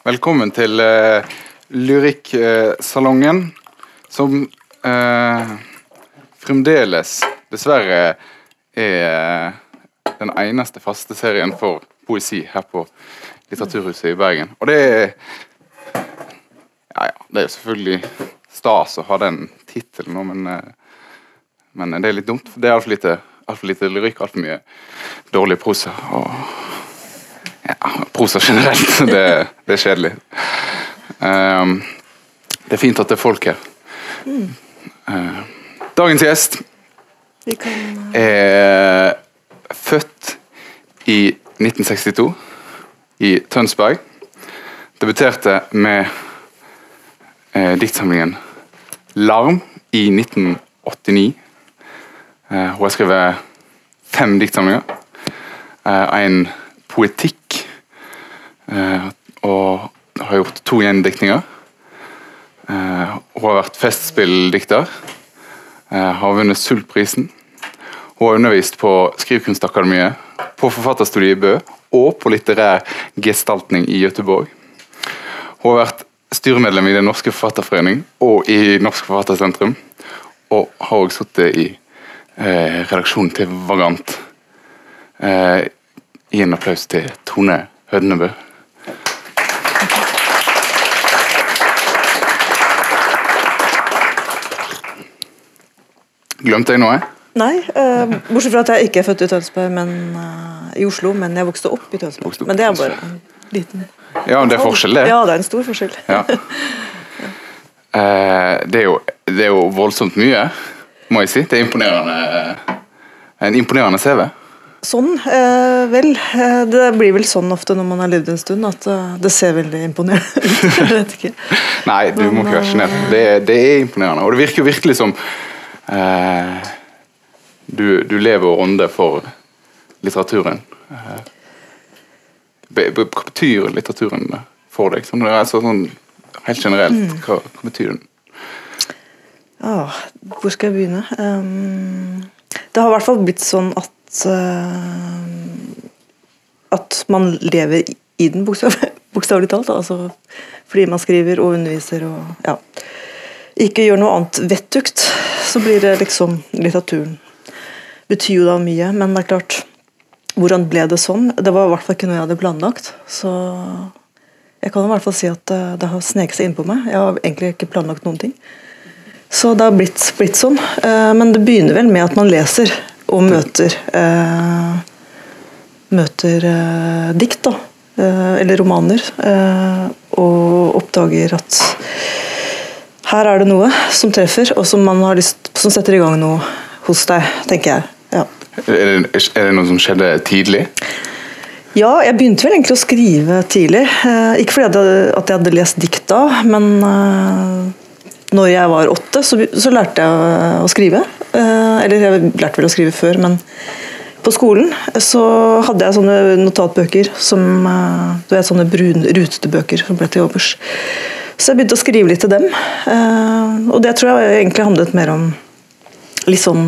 Velkommen til uh, Lyrikksalongen, som uh, fremdeles dessverre er eh, den eneste faste serien for poesi her på Litteraturhuset i Bergen. Og det er Ja, ja, det er jo selvfølgelig stas å ha den tittelen nå, men, uh, men det er litt dumt. Det er altfor lite, alt lite lyrikk, altfor mye dårlig prosa. og ja, prosa generelt. Det, det er kjedelig. Um, det er fint at det er folk her. Uh, dagens gjest kan... er født i 1962 i Tønsberg. Debuterte med uh, diktsamlingen 'Larm' i 1989. Uh, hun har skrevet fem diktsamlinger. en poetikk Eh, og har gjort to gjendiktninger. Eh, hun har vært festspilldikter. Eh, har vunnet Sultprisen. Hun har undervist på Skrivkunstakademiet, på Forfatterstudiet i Bø og på litterær gestaltning i Gøteborg. Hun har vært styremedlem i Den norske forfatterforening og i Norsk Forfattersentrum. Og har også sittet i eh, redaksjonen til Vagant. Eh, gi en applaus til Tone Hødnebø. Glemte jeg noe? Nei, uh, bortsett fra at jeg ikke er født i Tønsberg, men uh, i Oslo. Men jeg vokste opp i Tønsberg. Opp men det er bare en liten Ja, det er forskjell, det. Ja, det er en stor forskjell. Ja. Eh, det, er jo, det er jo voldsomt mye, må jeg si. Det er imponerende. En imponerende CV. Sånn, eh, vel. eh, Det blir vel sånn ofte når man har levd en stund, at eh, det ser veldig imponerende ut. Nei, du må ikke være sjenert. Det, det er imponerende. Og det virker jo virkelig som eh, du, du lever og ånder for litteraturen. Eh, hva betyr litteraturen for deg? Sånn, altså, sånn, helt generelt, hva, hva betyr den? Ah, hvor skal jeg begynne? Um, det har i hvert fall blitt sånn at uh, At man lever i den, bokstav, bokstavelig talt. Altså, fordi man skriver og underviser og ja, ikke gjør noe annet vettugt, så blir det liksom litteraturen. Betyr jo da mye, men det er klart Hvordan ble det sånn? Det var i hvert fall ikke noe jeg hadde planlagt. Så jeg kan i hvert fall si at det, det har sneket seg innpå meg. Jeg har egentlig ikke planlagt noen ting. Så det har blitt, blitt sånn. Eh, men det begynner vel med at man leser og møter eh, Møter eh, dikt, da. Eh, eller romaner. Eh, og oppdager at her er det noe som treffer, og som man har lyst som setter i gang noe hos deg, tenker jeg. Ja. Er det, er det noe som skjedde tidlig? Ja, jeg begynte vel egentlig å skrive tidlig. Eh, ikke fordi jeg jeg, at jeg hadde lest dikt da, men eh, når jeg var åtte, så, så lærte jeg å skrive. Eh, eller jeg lærte vel å skrive før, men på skolen så hadde jeg sånne notatbøker som eh, du vet, sånne brun, rutete bøker som ble til overs. Så jeg begynte å skrive litt til dem. Eh, og det tror jeg egentlig handlet mer om litt sånn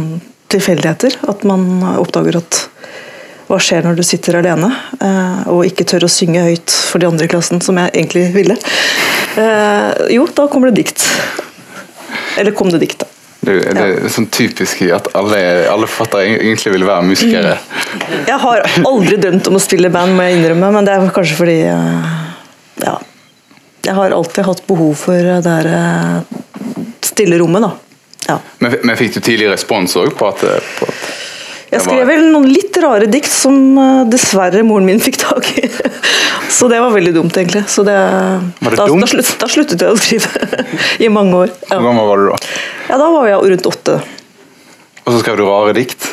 tilfeldigheter. At man oppdager at hva skjer når du sitter alene eh, og ikke tør å synge høyt for de andre i klassen, som jeg egentlig ville. Eh, jo, da kommer det dikt. Eller kom det dikt, da. Det, det er sånn typisk at alle, alle forfattere egentlig vil være musikere. Jeg har aldri drømt om å spille band, må jeg innrømme, men det er kanskje fordi Ja. Jeg har alltid hatt behov for det der eh, stille rommet, da. Ja. Men, men fikk du tidlig respons òg på at, på at Jeg skrev vel noen litt rare dikt som eh, dessverre moren min fikk tak i. Så det var veldig dumt, egentlig. Så det, det da, dumt? Da, slutt, da sluttet jeg å skrive i mange år. Hvor gammel var du da? ja, da var jeg rundt åtte. Og så skrev du rare dikt?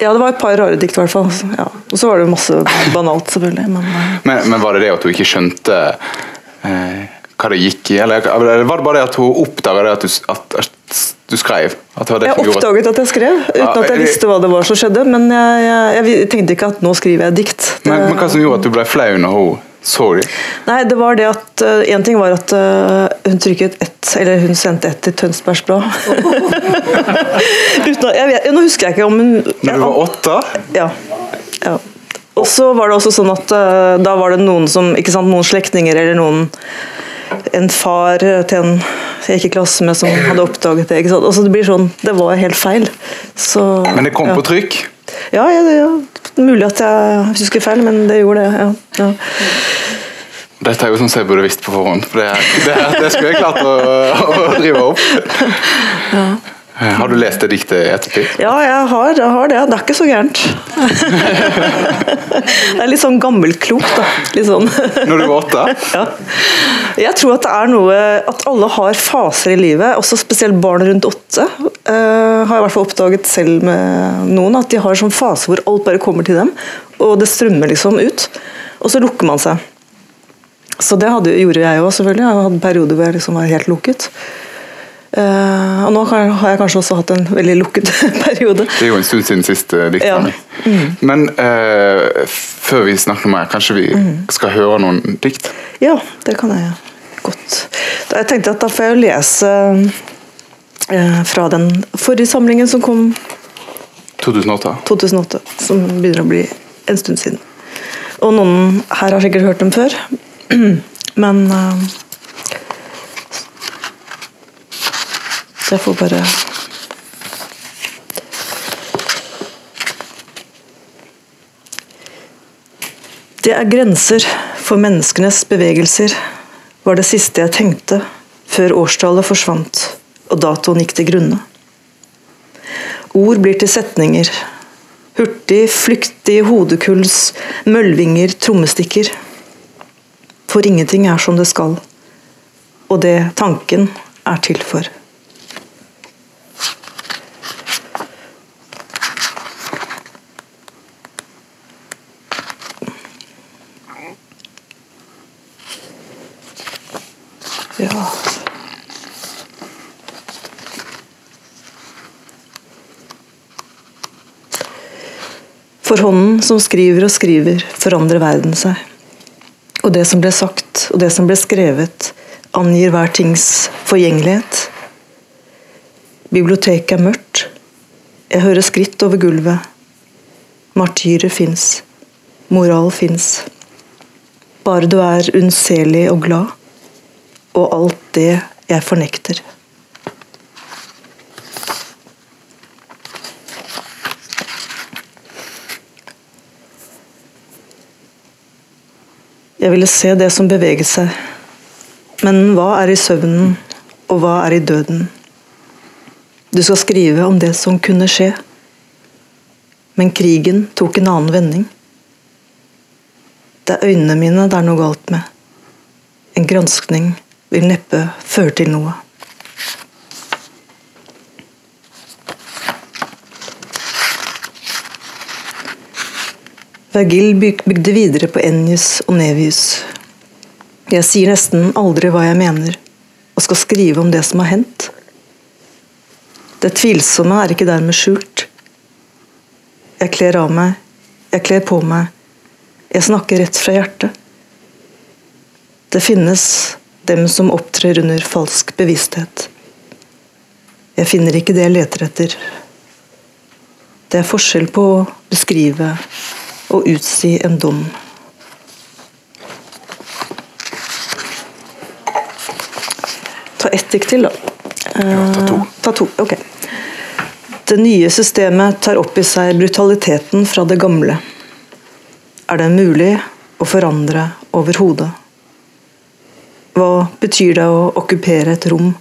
Ja, det var et par rare dikt, i hvert fall. Ja. Og så var det masse banalt, selvfølgelig. Men eh, Men, men var det det at du ikke skjønte eh, hva det gikk i? Eller var det bare det at hun oppdaga at du, at, du skrev? At jeg oppdaget at jeg skrev, uten Ja, at jeg visste hva det var som skjedde. Men jeg, jeg, jeg tenkte ikke at nå skriver jeg dikt. Det- men, men hva som gjorde at du ble flau når hun så dem? Nei, det var det at Én ting var at eh, hun trykket ett, eller hun sendte ett til Tønsbergs Blad. Nå husker jeg ikke om hun Når du var åtte? Ja. ja. Og så var det også sånn at uh, da var det noen som, ikke sant, noen slektninger eller noen En far til en jeg gikk i klasse med som hadde oppdaget det. ikke sant? Altså det blir sånn, det var helt feil. Så, Men det kom ja. på trykk. Ja, ja, ja, mulig at jeg husker feil, men det gjorde det. ja. ja. Dette er jo sånn som jeg burde visst på forhånd. For det, det, det skulle jeg klart å, å drive opp. Eh, Har du lest det diktet i ettertid? Ja, jeg har, jeg har det. Det er ikke så gærent. det er litt sånn gammelklokt, da. Litt sånn. Når du var åtte? Ja. Jeg tror at det er noe At alle har faser i livet, også spesielt barn rundt åtte. Uh, har jeg i hvert fall oppdaget selv med noen, at de har sånn fase hvor alt bare kommer til dem. Og det strømmer liksom ut. Og så lukker man seg. Så det hadde, gjorde jeg òg, selvfølgelig. Jeg hadde perioder hvor jeg liksom var helt lukket. Eh, og nå kan- har jeg kanskje også hatt en veldig lukket periode. Det er jo en stund siden siste Mm. Men uh, før vi snakker mer, kanskje vi skal høre noen dikt? Ja, det kan jeg godt. Da jeg tenkte at da får jeg jo lese fra den forrige samlingen som kom 2008. 2008, som begynner å bli en stund siden. Og noen her har sikkert hørt dem før, men Så jeg får bare Det er grenser for menneskenes bevegelser, var det siste jeg tenkte før årstallet forsvant og datoen gikk til grunne. Ord blir til setninger. Hurtig, flyktig hodekuls, møllvinger, trommestikker. For ingenting er som det skal, og det tanken er til for. For hånden som skriver og skriver, forandrer verden seg. Og det som ble sagt, og det som ble skrevet, angir hver tings forgjengelighet. Biblioteket er mørkt. Jeg hører skritt over gulvet. Martyrer fins. Moral fins. Bare du er unnselig og glad, og alt det jeg fornekter. Jeg ville se det som beveget seg. Men hva er i søvnen, og hva er i døden? Du skal skrive om det som kunne skje. Men krigen tok en annen vending. Det er øynene mine det er noe galt med. En granskning vil neppe føre til noe. Vergil bygde videre på Ennius og Nevius. Jeg sier nesten aldri hva jeg mener, og skal skrive om det som har hendt. Det tvilsomme er ikke dermed skjult. Jeg kler av meg, jeg kler på meg, jeg snakker rett fra hjertet. Det finnes dem som opptrer under falsk bevissthet. Jeg finner ikke det jeg leter etter. Det er forskjell på å beskrive og utsi en dom. Ta ett dikt til, da. Ja, ta to. Eh, Ta to, ok. Det nye systemet tar opp i seg brutaliteten fra det gamle. Er det mulig å forandre overhodet? Hva betyr det å okkupere et rom,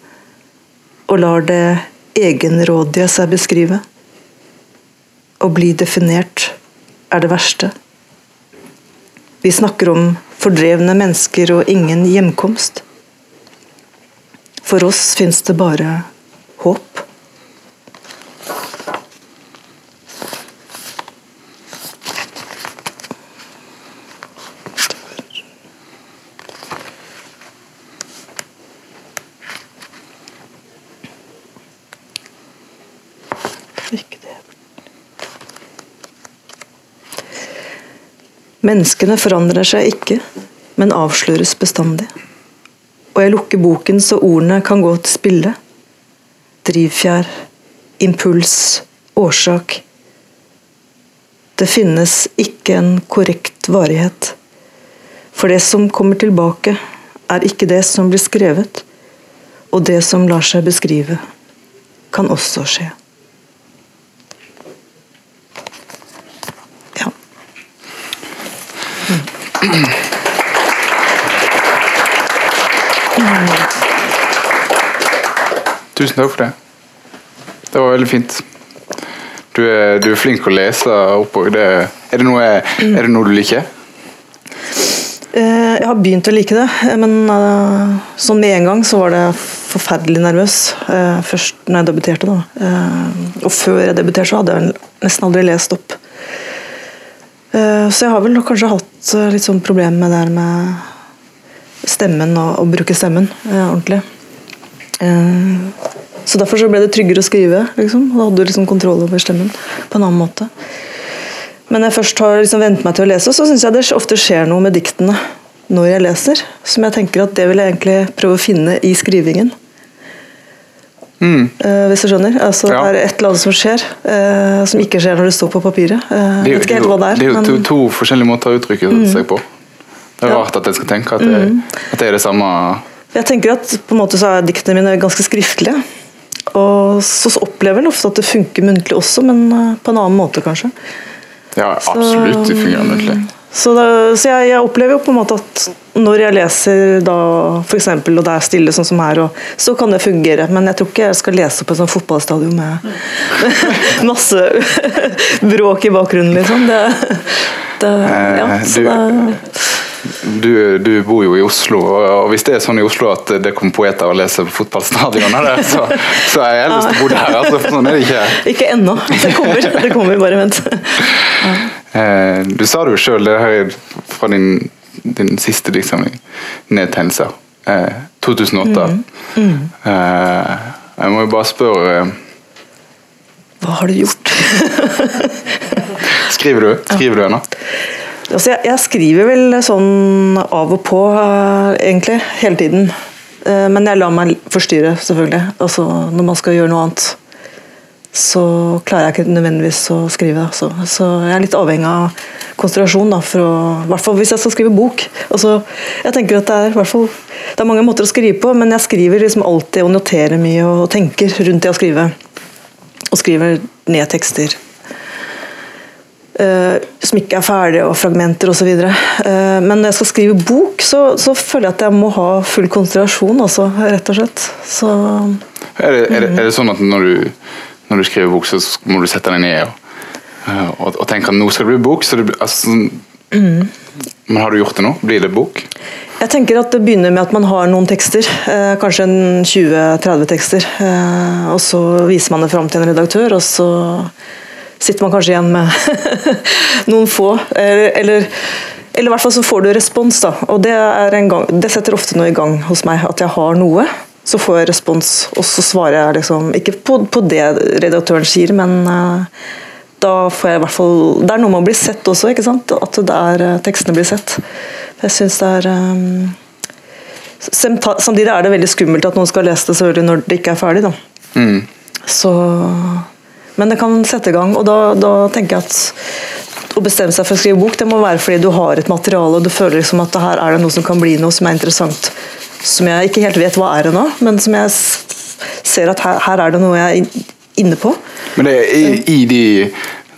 og lar det egenrådige seg beskrive? Å bli definert er det verste. Vi snakker om fordrevne mennesker og ingen hjemkomst. For oss fins det bare håp. Menneskene forandrer seg ikke, men avsløres bestandig. Og jeg lukker boken så ordene kan gå til spille. Drivfjær, impuls, årsak. Det finnes ikke en korrekt varighet. For det som kommer tilbake, er ikke det som blir skrevet, og det som lar seg beskrive, kan også skje. Tusen takk for det. Det var veldig fint. Du er, du er flink å lese oppover. Det, er, det noe, er det noe du liker? Eh, Jeg har begynt å like det, men eh, sånn med en gang så var det forferdelig nervøs. eh, Først når jeg debuterte, da. Og før jeg debuterte, så hadde jeg nesten aldri lest opp. Eh, Så jeg har vel kanskje hatt eh, litt sånn problem med det med stemmen og å bruke stemmen eh, ordentlig. Så derfor så ble det tryggere å skrive. liksom. Da hadde du liksom kontroll over stemmen på en annen måte. Men jeg først har liksom vent meg til å lese, så syns jeg det ofte skjer noe med diktene når jeg leser. Som jeg tenker at det vil jeg egentlig prøve å finne i skrivingen. Eh, hvis du skjønner? Altså, Ja. Det er et eller annet som skjer, eh, som ikke skjer når det står på papiret. Eh, Det jeg vet ikke helt hva det er. det er jo men- Mm. to, to forskjellige måter å uttrykke seg på. Det er Ja. Mm. rart at jeg skal tenke at det, at det er det samme Jeg tenker at på en måte så er diktene mine ganske skriftlige. Og så opplever jeg ofte at det funker muntlig også, men eh, på en annen måte, kanskje. Ja, absolutt. Det fungerer muntlig. Så, det, så jeg, jeg opplever jo på en måte at når jeg leser da eksempel, og det er stille sånn som her, og, så kan det fungere. Men jeg tror ikke jeg skal lese på et sånt fotballstadion med masse bråk i bakgrunnen, liksom. Det, det, ja, Eh, så det, Du, du bor jo i Oslo, og hvis det er sånn i Oslo at det kommer poeter og leser på fotballstadioner, der, så, jeg har lyst til å bo der. Altså, for sånn er det ikke. ikke ennå. Det kommer, det kommer, bare vent. Ja. du sa det jo sjøl, det her er fra din, din siste diktsamling, 'Nedtegnelser'. Eh, 2008. Mm. Mm. jeg må jo bare spørre eh, Hva har du gjort? Skriver du Skriver du ennå? Altså, jeg, jeg skriver vel sånn av og på, eh, egentlig. Hele tiden. Eh, men jeg lar meg forstyrre, selvfølgelig. Altså, når man skal gjøre noe annet, så klarer jeg ikke nødvendigvis å skrive. Altså. Så jeg er litt avhengig av konsentrasjon, i hvert fall hvis jeg skal skrive bok. Altså, jeg tenker at det er, det er mange måter å skrive på, men jeg skriver liksom alltid og noterer mye og tenker rundt det å skrive. Og skriver ned tekster som ikke er ferdige, og fragmenter osv. Uh, men når jeg skal skrive bok, så, så føler jeg at jeg må ha full konsentrasjon, altså, rett og slett. Så Er det, er, det, er det sånn at når du, når du skriver bok, så må du sette deg ned og, eh, og, og tenke at nå skal det bli bok? Så det, altså, mm. Men har du gjort det nå? Blir det bok? jeg tenker at det begynner med at man har noen tekster, eh, kanskje 20-30 tekster. eh, og så viser man det fram til en redaktør, og så sitter man kanskje igjen med noen få. Eller, eller, i hvert fall så får du respons, da. Og det, en gang, det setter ofte noe i gang hos meg, at jeg har noe. Så får jeg respons, og så svarer jeg liksom Ikke på, på det redaktøren sier, men uh, da får jeg i hvert fall Det er noe med å bli sett også, ikke sant? At det er, uh, tekstene blir sett. Jeg syns det er um, Samtidig er det veldig skummelt at noen skal lese det selvfølgelig når det ikke er ferdig. Da. Mm. Så, men det kan sette i gang, og da, da tenker jeg at å bestemme seg for å skrive bok, det må være fordi du har et materiale og du føler liksom at det her er det noe som kan bli noe som er interessant. Som jeg ikke helt vet hva er ennå, men som jeg ser at her, her er det noe jeg er inne på. Men det er i, i de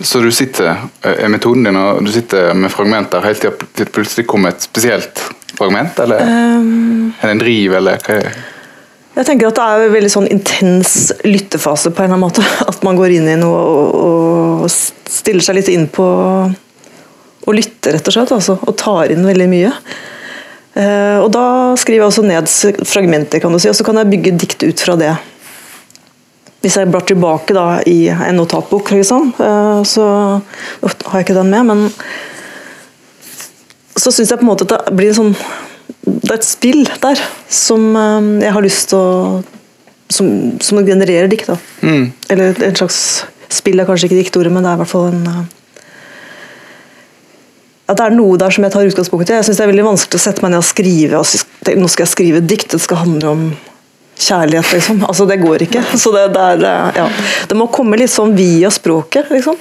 Så du sitter eh, er metoden din og du sitter med fragmenter helt til det plutselig kommer et spesielt fragment? Eller Um, er det en driv, eller hva er det? Jeg tenker at det er en veldig sånn intens lyttefase på en eller annen måte. At man går inn i noe og, stiller seg litt inn på å lytte, rett og slett. Altså, og tar inn veldig mye. Eh, og da skriver jeg også ned fragmenter, kan du si, og så kan jeg bygge dikt ut fra det. Hvis jeg blar tilbake da, i en notatbok, liksom, så har jeg ikke den med, men så syns jeg på en måte at det blir en sånn Det er et spill der som eh, jeg har lyst til å Som, som genererer dikt. da. Mm. Eller en slags spill er kanskje ikke diktordet, men det er i hvert fall en eh, at det er noe der som jeg tar utgangspunkt i. Jeg synes Det er veldig vanskelig å sette meg ned og skrive og nå skal jeg skrive et dikt, det skal handle om kjærlighet, liksom. Altså, Det går ikke. Så det, det, er, ja. det må komme litt sånn via språket, liksom.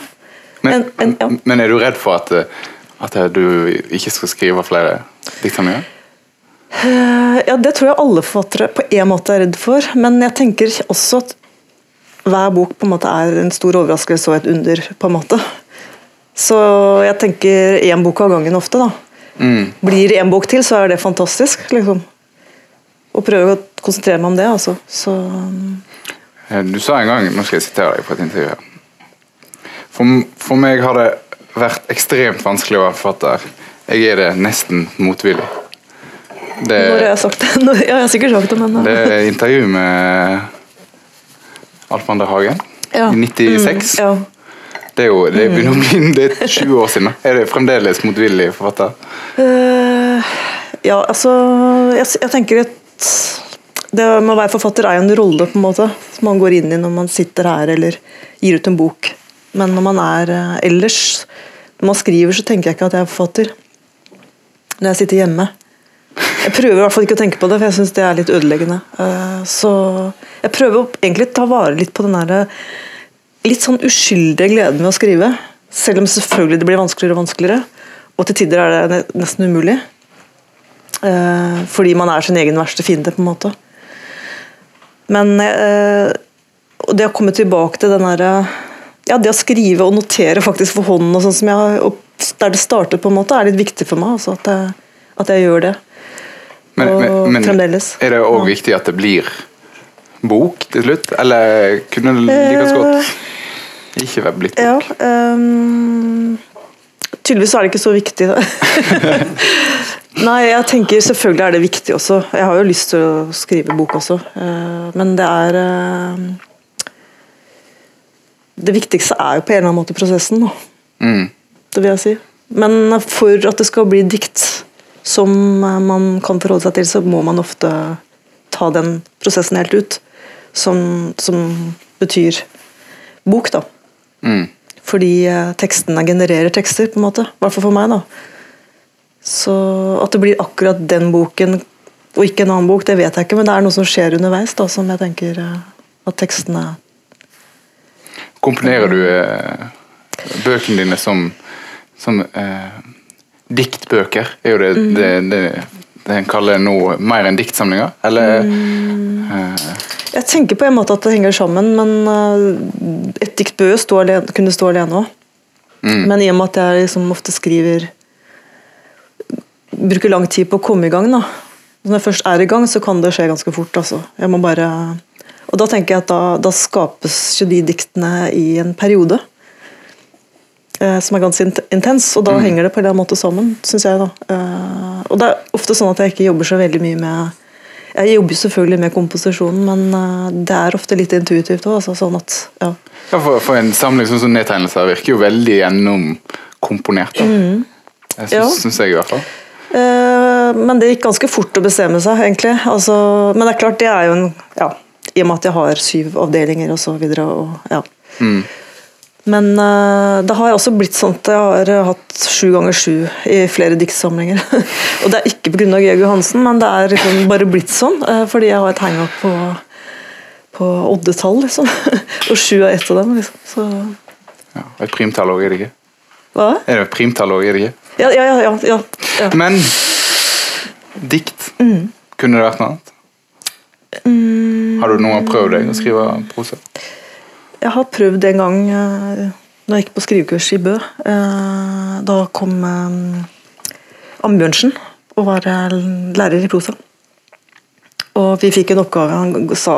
Men, En- en- ja. men er du redd for at, eh, at du ikke skal skrive flere diktsamlinger? Eh, Ja, det tror jeg alle forfattere på en måte er redd for. Men jeg tenker også at hver bok på en måte er en stor overraskelse og et under. på en måte. Så jeg tenker én bok av gangen ofte. da. Mm. Blir det en bok til, så er det fantastisk. liksom. Og prøver å konsentrere meg om det. altså. Så Eh, Du sa en gang Nå skal jeg sitere deg på et intervju. For, for meg har det vært ekstremt vanskelig å være forfatter. Jeg er det nesten motvillig. Det, Når har jeg sagt det? Når, ja, jeg har sikkert sagt det, men det er intervju med Alf Ander Hagen ja. i 96. Mm, ja. Det er jo det begynner å bli det er 20 år siden. Er det fremdeles motvillig forfatter? Uh, ja, altså jeg, jeg tenker at det med å være forfatter er jo en rolle på en måte som man går inn i når man sitter her eller gir ut en bok. Men når man er eh, ellers, når man skriver, så tenker jeg ikke at jeg er forfatter. Når jeg sitter hjemme. Jeg prøver i hvert fall ikke å tenke på det, for jeg syns det er litt ødeleggende. Eh, så jeg prøver egentlig å ta vare litt på den der litt sånn uskyldige gleden ved å skrive. Selv om selvfølgelig det blir vanskeligere og vanskeligere. Og til tider er det nesten umulig. Eh, fordi man er sin egen verste fiende, på en måte. Men eh, det å komme tilbake til den derre ja, det å skrive og notere faktisk for hånden, og sånn som jeg, og der det startet, på en måte, er litt viktig for meg. Altså, at, jeg, at jeg gjør det. Men, men, men fremdeles. er det òg viktig at det blir bok til slutt? Eller kunne det like godt ikke være blitt Ja, bok? ehm, tydeligvis er det ikke så viktig. Da. Nei, jeg tenker selvfølgelig er det viktig også. Jeg har jo lyst til å skrive bok også. eh, men det er eh, Det viktigste er jo på en eller annen måte prosessen, da. Mm. Det vil jeg si. Men for at det skal bli dikt som eh, man kan forholde seg til, så må man ofte ta den prosessen helt ut. Som, som betyr bok, da. Mm. Fordi eh, tekstene genererer tekster, på en måte. I hvert fall for meg, da. Så at det blir akkurat den boken og ikke en annen bok, det vet jeg ikke, men det er noe som skjer underveis, da, som jeg tenker eh, at tekstene Komponerer du eh, bøkene dine som, som eh, diktbøker? Er jo det Mm. det, det, det en kaller nå mer enn diktsamlinger? Eller Mm. uh, Jeg tenker på en måte at det henger sammen, men uh, et dikt bør jo stå alene, kunne stå alene òg. mm. Men i og med at jeg liksom ofte skriver Bruker lang tid på å komme i gang, da. Når jeg først er i gang, så kan det skje ganske fort. Altså. Jeg må bare Og da tenker jeg at da, da skapes jo de diktene i en periode. Eh, som er ganske intens, og da henger det på en eller annen måte sammen, syns jeg. da. Eh, og det er ofte sånn at jeg ikke jobber så veldig mye med Jeg jobber selvfølgelig med komposisjonen, men eh, det er ofte litt intuitivt òg. Altså, sånn at, ja. ja, for, for en samling sånn som nedtegnelser virker jo veldig gjennomkomponert. da. Mm. Jeg Ja. syns, jeg, i hvert fall. Men det gikk ganske fort å bestemme seg, egentlig. Altså, men det er klart, det er jo en ja, I og med at jeg har syv avdelinger og så videre. Og, ja. Mm. Men eh, det har også blitt sånn at jeg har eh, hatt sju ganger sju i flere diktsamlinger. og det er ikke pga. Georg Johansen, men det er liksom bare blitt sånn. eh, fordi jeg har et hang-up på, på oddetall, liksom. og sju er ett av dem. liksom. Så, Ja, et primtall òg, er det ikke? hva? Er det et primtall òg, er det ikke? Ja, ja, ja. ja, ja. Men dikt, Mm. kunne det vært noe annet? Har du noen gang prøvd deg å skrive prosa? Jeg har prøvd en gang da jeg gikk på skrivekurs i Bø. eh, Da kom eh, Ambjørnsen og var eh, lærer i prosa. Og vi fikk en oppgave. Han sa,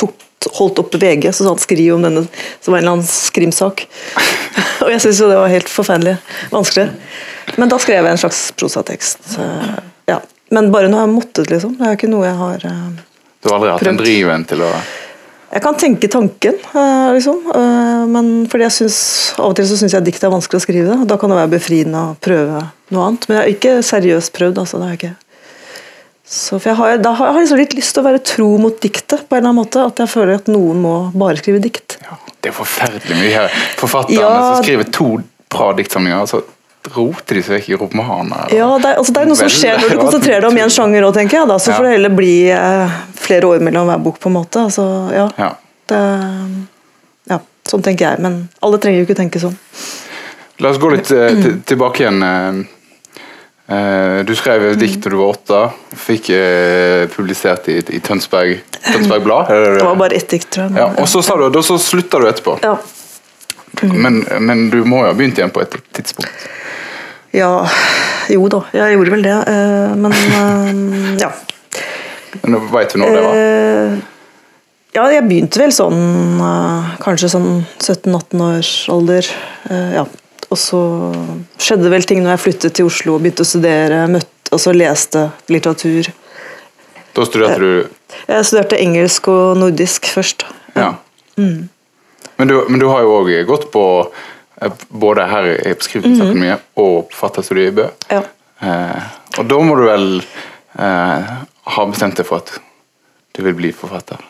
tok, holdt opp VG, så sa han skriv om denne som var en eller annen skrimsak. og jeg syntes jo det var helt forferdelig vanskelig. Men da skrev jeg en slags prosatekst. eh, Ja. Men bare når jeg har måttet, liksom. Det er ikke noe jeg har prøvd. Du har aldri hatt en Prøvd. driven til å jeg kan tenke tanken, eh, liksom. eh, Men fordi jeg synes, av og til så syns jeg dikt er vanskelig å skrive. Da kan det være befriende å prøve noe annet. Men jeg har ikke seriøst prøvd. altså, det har jeg ikke. Så jeg har, da har jeg liksom litt lyst til å være tro mot diktet, på en eller annen måte. At jeg føler at noen må bare skrive dikt. ja, Det er forferdelig mye her. Forfatterne Ja. som skriver to bra diktsamlinger, så roter de seg vekk i romaner. Ja, det er, altså, det er noe som skjer når du konsentrerer deg om én sjanger òg, tenker jeg. da, Så Ja. får det heller bli eh, flere år mellom hver bok, på en måte. altså, ja. Ja. Det, ja, sånn tenker jeg. Men alle trenger jo ikke tenke sånn. La oss gå litt eh, til, tilbake igjen. eh, eh, du skrev et dikt da du var åtte. Fikk eh, publisert i, i Tønsberg, Tønsberg Blad. det Det var bare ett dikt, tror jeg. Ja, og så sa du, da så slutta du etterpå. Ja. Men, men du må jo ha begynt igjen på et tidspunkt. ja. Jo da, jeg gjorde vel det. eh, Men eh, ja. Men Veit du når det var? Eh, Ja, jeg begynte vel sånn kanskje sånn 17-18 års alder. Ja. Og så skjedde vel ting når jeg flyttet til Oslo og begynte å studere, møtte, og så leste litteratur. Da studerte du Jeg studerte engelsk og nordisk først. Ja. Men, du, men du har jo òg gått på eh, både her i Beskrivelsesakademiet og Forfatterstudiet i Bø. Ja. Eh, og da må du vel eh, ha bestemt deg for at du vil bli forfatter?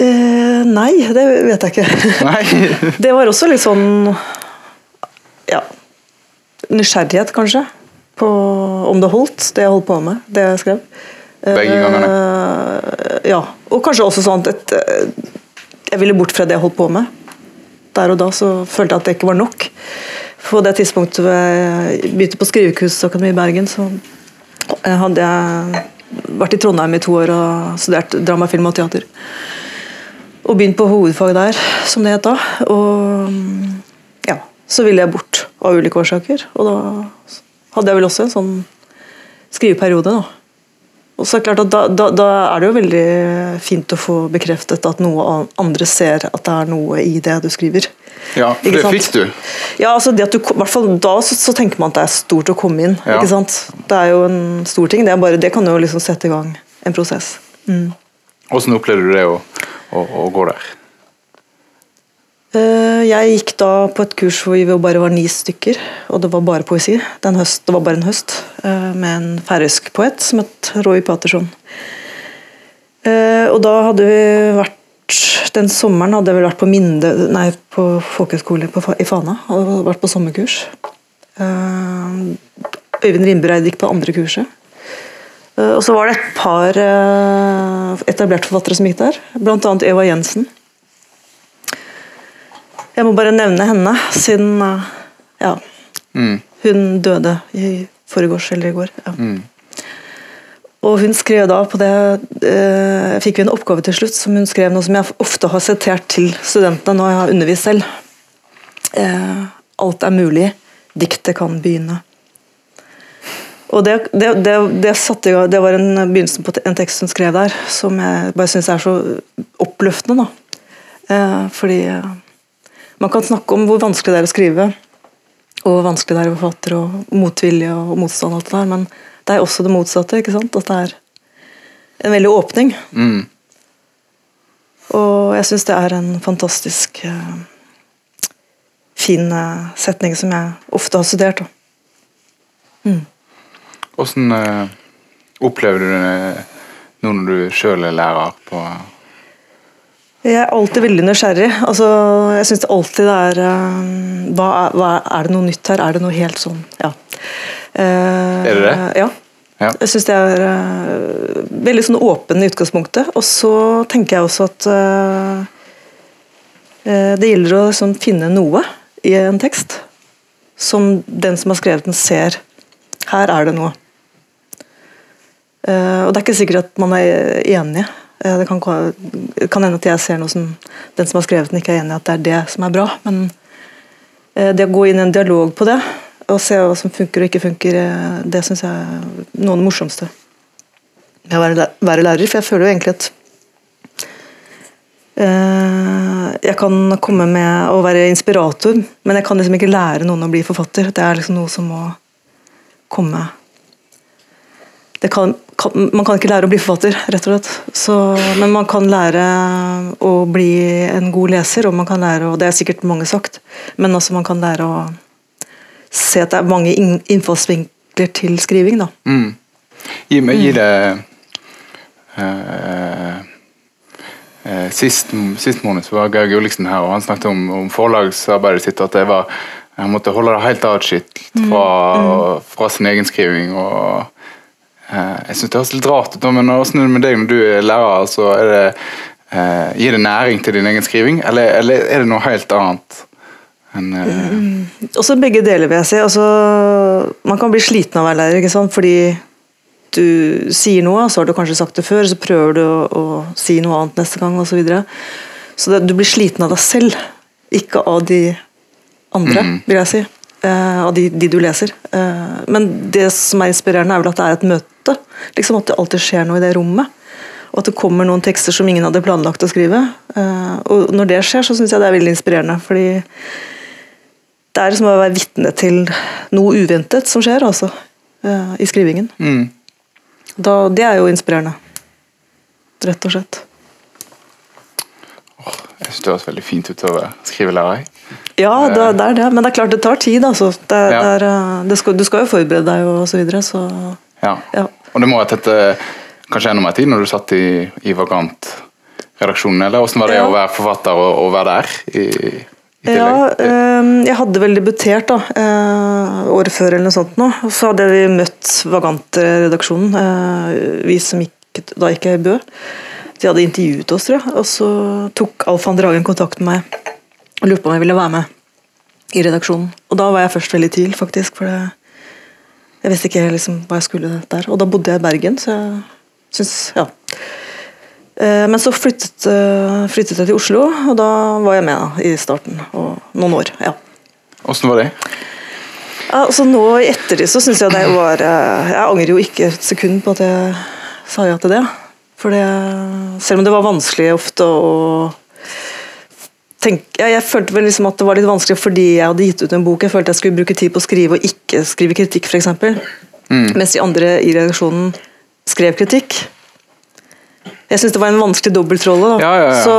Eh, nei, det vet jeg ikke. Det var også litt sånn ja, nysgjerrighet, kanskje, på om det holdt, det jeg holdt på med, det jeg skrev. Begge gangene? Eh, ja. Og kanskje også sånn at eh, jeg ville bort fra det jeg holdt på med. Der og da så følte jeg at det ikke var nok. På det tidspunktet jeg begynte på Skrivekunstakademiet i Bergen, så eh, hadde jeg vært i Trondheim i to år og studert drama, film og teater. Og begynt på hovedfag der, som det het da. Og ja, så ville jeg bort av ulike årsaker. Og da hadde jeg vel også en sånn skriveperiode, da. Og så er det klart at da, da, da er det jo veldig fint å få bekreftet at noe andre ser at det er noe i det du skriver. Ja, for det fikk du. Ja, altså det at du, hvert fall Da så, så tenker man at det er stort å komme inn. Ja. ikke sant? Det er jo en stor ting. Det, er bare, det kan jo liksom sette i gang en prosess. Mm. Hvordan opplevde du det å, å, å gå der? Eh, Jeg gikk da på et kurs hvor vi bare var ni stykker, og det var bare poesi. Høst, det var bare en høst, eh, med en færøysk poet som het Roy Paterson. Eh, Og da hadde vi vært Den sommeren hadde jeg vel vært på Minde, nei, på folkehøyskole i Fana. Og vært på sommerkurs. Øyvind Rimbereid gikk på andre kurset. Og så var det et par etablerte forfattere som gikk der, bl.a. Eva Jensen. Jeg må bare nevne henne, siden eh, ja, Mm. hun døde i forgårs eller i går. Ja. Og hun skrev da på det eh, Fikk vi en oppgave til slutt som hun skrev noe som jeg ofte har sitert til studentene når jeg har undervist selv. Eh, alt er mulig, diktet kan begynne. Og det, det, det, det, satte, det var en begynnelsen på en tekst hun skrev der, som jeg bare syns er så oppløftende. da. Eh, fordi eh, man kan snakke om hvor vanskelig det er å skrive, og hvor vanskelig det er å forfatter, og motvilje og motstand, og alt det der, men det er også det motsatte. ikke sant? At det er en veldig åpning. Mm. Og jeg syns det er en fantastisk uh, fin uh, setning som jeg ofte har studert. Da. Hvordan uh, opplever du det nå når du sjøl er lærer på Jeg er alltid veldig nysgjerrig. Altså, jeg syns alltid det er eh, hva er, hva er, er det noe nytt her? Er det noe helt sånn Ja. Uh, Er det det? Ja. Ja. Jeg syns det er uh, veldig sånn åpen i utgangspunktet. Og så tenker jeg også at uh, det gjelder å sånn, finne noe i en tekst som den som har skrevet den, ser. Her er det noe. Og det er ikke sikkert at man er enig. Eh, det kan, kan hende at jeg ser noe som den som har skrevet den, ikke er enig i at det er det som er bra. Men eh, det å gå inn i en dialog på det, og se hva som funker og ikke funker, eh, det syns jeg er noe av det morsomste med å være, lærer. For jeg føler jo egentlig at jeg kan komme med å være inspirator, men jeg kan liksom ikke lære noen å bli forfatter. Det er liksom noe som må komme det kan, kan, Man kan ikke lære å bli forfatter, rett og slett. Så, men man kan lære å bli en god leser, og man kan lære og Det er sikkert mange sagt, men altså man kan lære å se at det er mange inn- innfallsvinkler til skriving. da. mm. Gi, meg, gi det uh, uh, Sist, sist måned så var Geir Gulliksen her, og han snakket om, om forlagsarbeidet sitt. At det var, han måtte holde det helt atskilt fra, fra sin egen skriving. og Jeg syns det høres litt rart ut, men hvordan er det med deg når du er lærer? altså er det, eh, Gir det næring til din egen skriving, eller, eller er det noe helt annet enn eh, Også begge deler, vil jeg si. Altså, man kan bli sliten av å være lærer, ikke sant? fordi du sier noe, så har du kanskje sagt det før, så prøver du å, å si noe annet neste gang, osv. Så, videre. så det, du blir sliten av deg selv, ikke av de andre, vil jeg si. Eh, av de, de du leser. Eh, men det som er inspirerende, er vel at det er et møte. Liksom At det alltid skjer noe i det rommet. Og at det kommer noen tekster som ingen hadde planlagt å skrive. Eh, og når det skjer, så syns jeg det er veldig inspirerende. fordi det er som å være vitne til noe uventet som skjer, altså. eh, I skrivingen. mm. Da, det er jo inspirerende. Rett og slett. Jeg synes det høres veldig fint ut å være skrivelærer. Ja, det, det er det. Men det er klart det tar tid, altså. Det, Ja. det er, eh, skal, du skal jo forberede deg og så videre, så Ja. Ja. Og det må ha tatt eh, kanskje enda mer tid når du satt i, i Vagant-redaksjonen, eller hvordan var det Ja. å være forfatter og, og være der? I? Ja, eh, jeg hadde vel debutert da, eh, året før eller noe sånt nå. Så hadde vi møtt Vagant-redaksjonen, eh, vi som gikk, da gikk jeg i Bø. De hadde intervjuet oss, tror jeg. Og så tok Alf Dragen kontakt med meg og lurte på om jeg ville være med i redaksjonen. Og da var jeg først veldig i tvil, faktisk. For det, jeg visste ikke liksom hva jeg skulle der. Og da bodde jeg i Bergen, så jeg syns Ja. Eh, Men så flyttet, eh, flyttet jeg til Oslo, og da var jeg med da, i starten. Og noen år. ja. Hvordan var det? Altså nå i ettertid så syns jeg det var eh, Jeg angrer jo ikke et sekund på at jeg sa ja til det. For det, selv om det var vanskelig ofte å tenke ja, Jeg følte vel liksom at det var litt vanskelig fordi jeg hadde gitt ut en bok. Jeg følte jeg skulle bruke tid på å skrive og ikke skrive kritikk, f.eks. Mens de andre i redaksjonen skrev kritikk. Jeg syns det var en vanskelig dobbeltrolle. Ja, ja, ja. Så,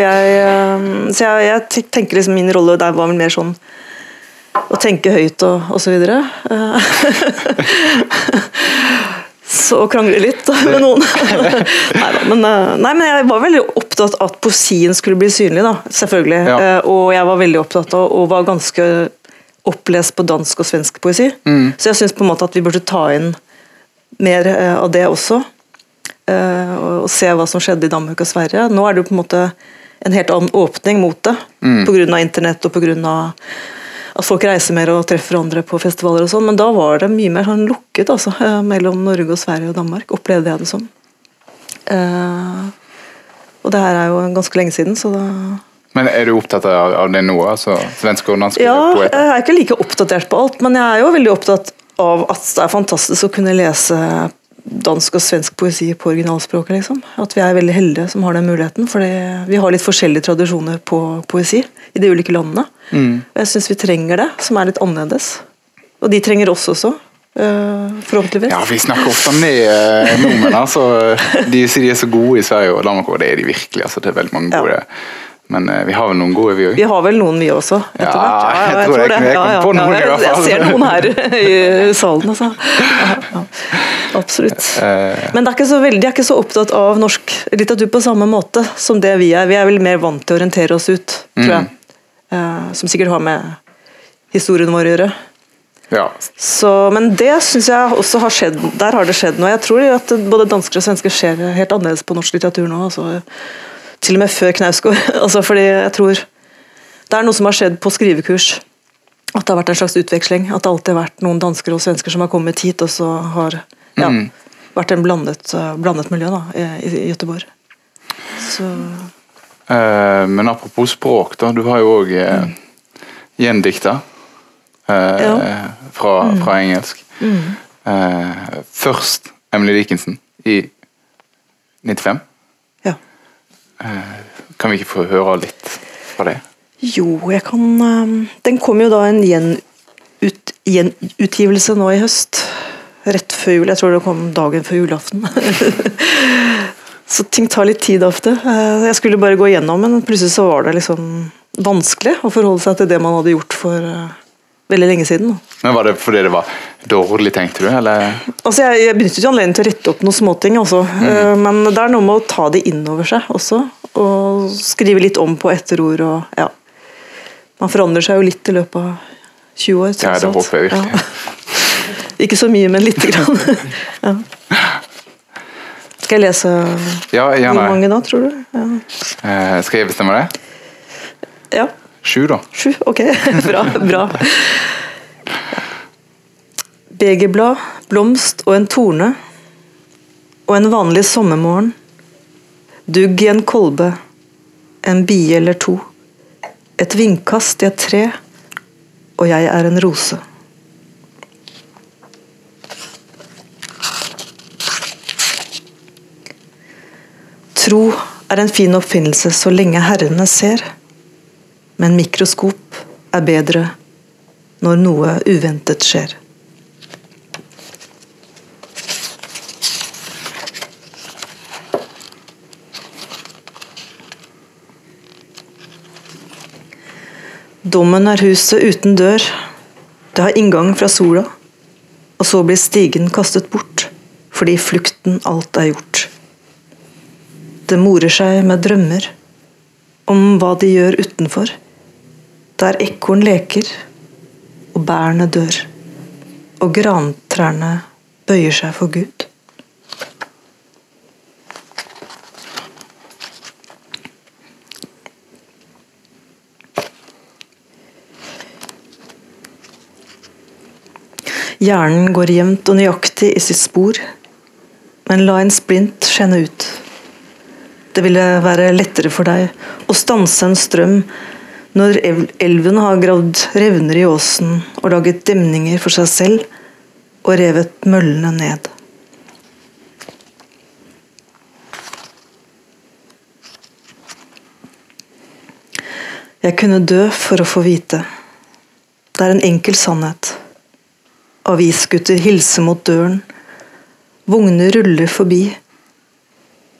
jeg, eh, så jeg, jeg tenker liksom min rolle der var vel mer sånn å tenke høyt og, og så videre. Å krangle litt med noen. Neida, men, eh, nei, men jeg var veldig opptatt av at poesien skulle bli synlig, da, selvfølgelig. Ja. Eh, Og jeg var veldig opptatt av, og var ganske opplest på dansk og svensk poesi. Mm. Så jeg syns på en måte at vi burde ta inn mer eh, av det også. Og og se hva som skjedde i Danmark og Sverige. Nå er det jo på en måte en helt annen åpning mot det. Mm. Av internett og pga. At folk reiser mer og treffer andre på festivaler og sånn. Men da var det mye mer sånn lukket altså, eh, mellom Norge og Sverige og Danmark, opplevde jeg det som. Uh, og det her er jo ganske lenge siden, så da Men Er du opptatt av, av det nå? altså Svenske og danske Ja, jeg er ikke like oppdatert på alt, men jeg er jo veldig opptatt av at det er fantastisk å kunne lese dansk og svensk poesi på originalspråket. liksom. At vi er veldig heldige som har den muligheten. For vi har litt forskjellige tradisjoner på poesi i de ulike landene. Og jeg syns vi trenger det, som er litt annerledes. Og de trenger oss også, øh, forhåpentligvis. Ja, Vi snakker ofte ned eh, nordmenn. altså. De sier de er så gode i Sverige og Danmark, og det er de virkelig. altså Det er veldig mange Ja. Men eh, vi har vel noen gode, vi òg. Vi har vel noen, vi også. Ja, jeg tror jeg- jeg kom noen jeg, jeg ser noen her i salen, altså. Absolutt. Eh. Men det er så veldig, de er ikke så opptatt av norsk litteratur på samme måte som det vi er. Vi er vel mer vant til å orientere oss ut, tror jeg. Eh, som sikkert har med historien vår å gjøre. Ja. Så, men det syns jeg også har skjedd. Der har det skjedd noe. Jeg tror at både dansker og svensker ser helt annerledes på norsk litteratur nå. Altså, til og med før Knausgård. altså, fordi jeg tror det er noe som har skjedd på skrivekurs. At det har vært en slags utveksling. At det alltid har vært noen dansker og svensker som har kommet hit, og så har ja, vært en blandet, eh, blandet miljø da, i, i Gøteborg. Så Eh, men apropos språk, da. Du har jo òg eh, gjendikta eh, Ja. fra, fra engelsk. Eh, først Emily Dickinson i 95. ja. Kan vi ikke få høre litt fra det? Jo, jeg kan eh, Den kom jo da en gjenut, gjenutgivelse nå i høst. Rett før jul. Jeg tror det kom dagen før julaften. så ting tar litt tid ofte. Eh, Jeg skulle bare gå igjennom, men plutselig så var det liksom vanskelig å forholde seg til det man hadde gjort for eh, veldig lenge siden. Men Var det fordi det var dårlig, tenkte du? Eller? Altså, jeg, jeg benyttet jo anledningen til å rette opp noen småting, altså. Eh, men det er noe med å ta det inn over seg også. Og skrive litt om på etterord og ja. Man forandrer seg jo litt i løpet av 20 år. Ja, det håper jeg virkelig. Ja. Ikke så mye, men lite grann. ja. Skal jeg lese Ja, hvor mange da, tror du? Ja. Eh, skal jeg bestemme det? ja. Sju, da. Sju? Ok, bra. bra. Begerblad, blomst og en torne. Og en vanlig sommermorgen. Dugg i en kolbe. En bie eller to. Et vindkast i et tre. Og jeg er en rose. Tro er en fin oppfinnelse så lenge herrene ser. Men mikroskop er bedre når noe uventet skjer. Dommen er huset uten dør. Det har inngang fra sola. Og så blir stigen kastet bort, fordi flukten alt er gjort. Det morer seg med drømmer om hva de gjør utenfor, der ekorn leker og bærene dør, og grantrærne bøyer seg for Gud. Hjernen går jevnt og nøyaktig i sitt spor, men la en splint skjenne ut. Det ville være lettere for deg å stanse en strøm når elven har gravd revner i åsen og laget demninger for seg selv og revet møllene ned. Jeg kunne dø for å få vite. Det er en enkel sannhet. Avisgutter hilser mot døren. Vogner ruller forbi.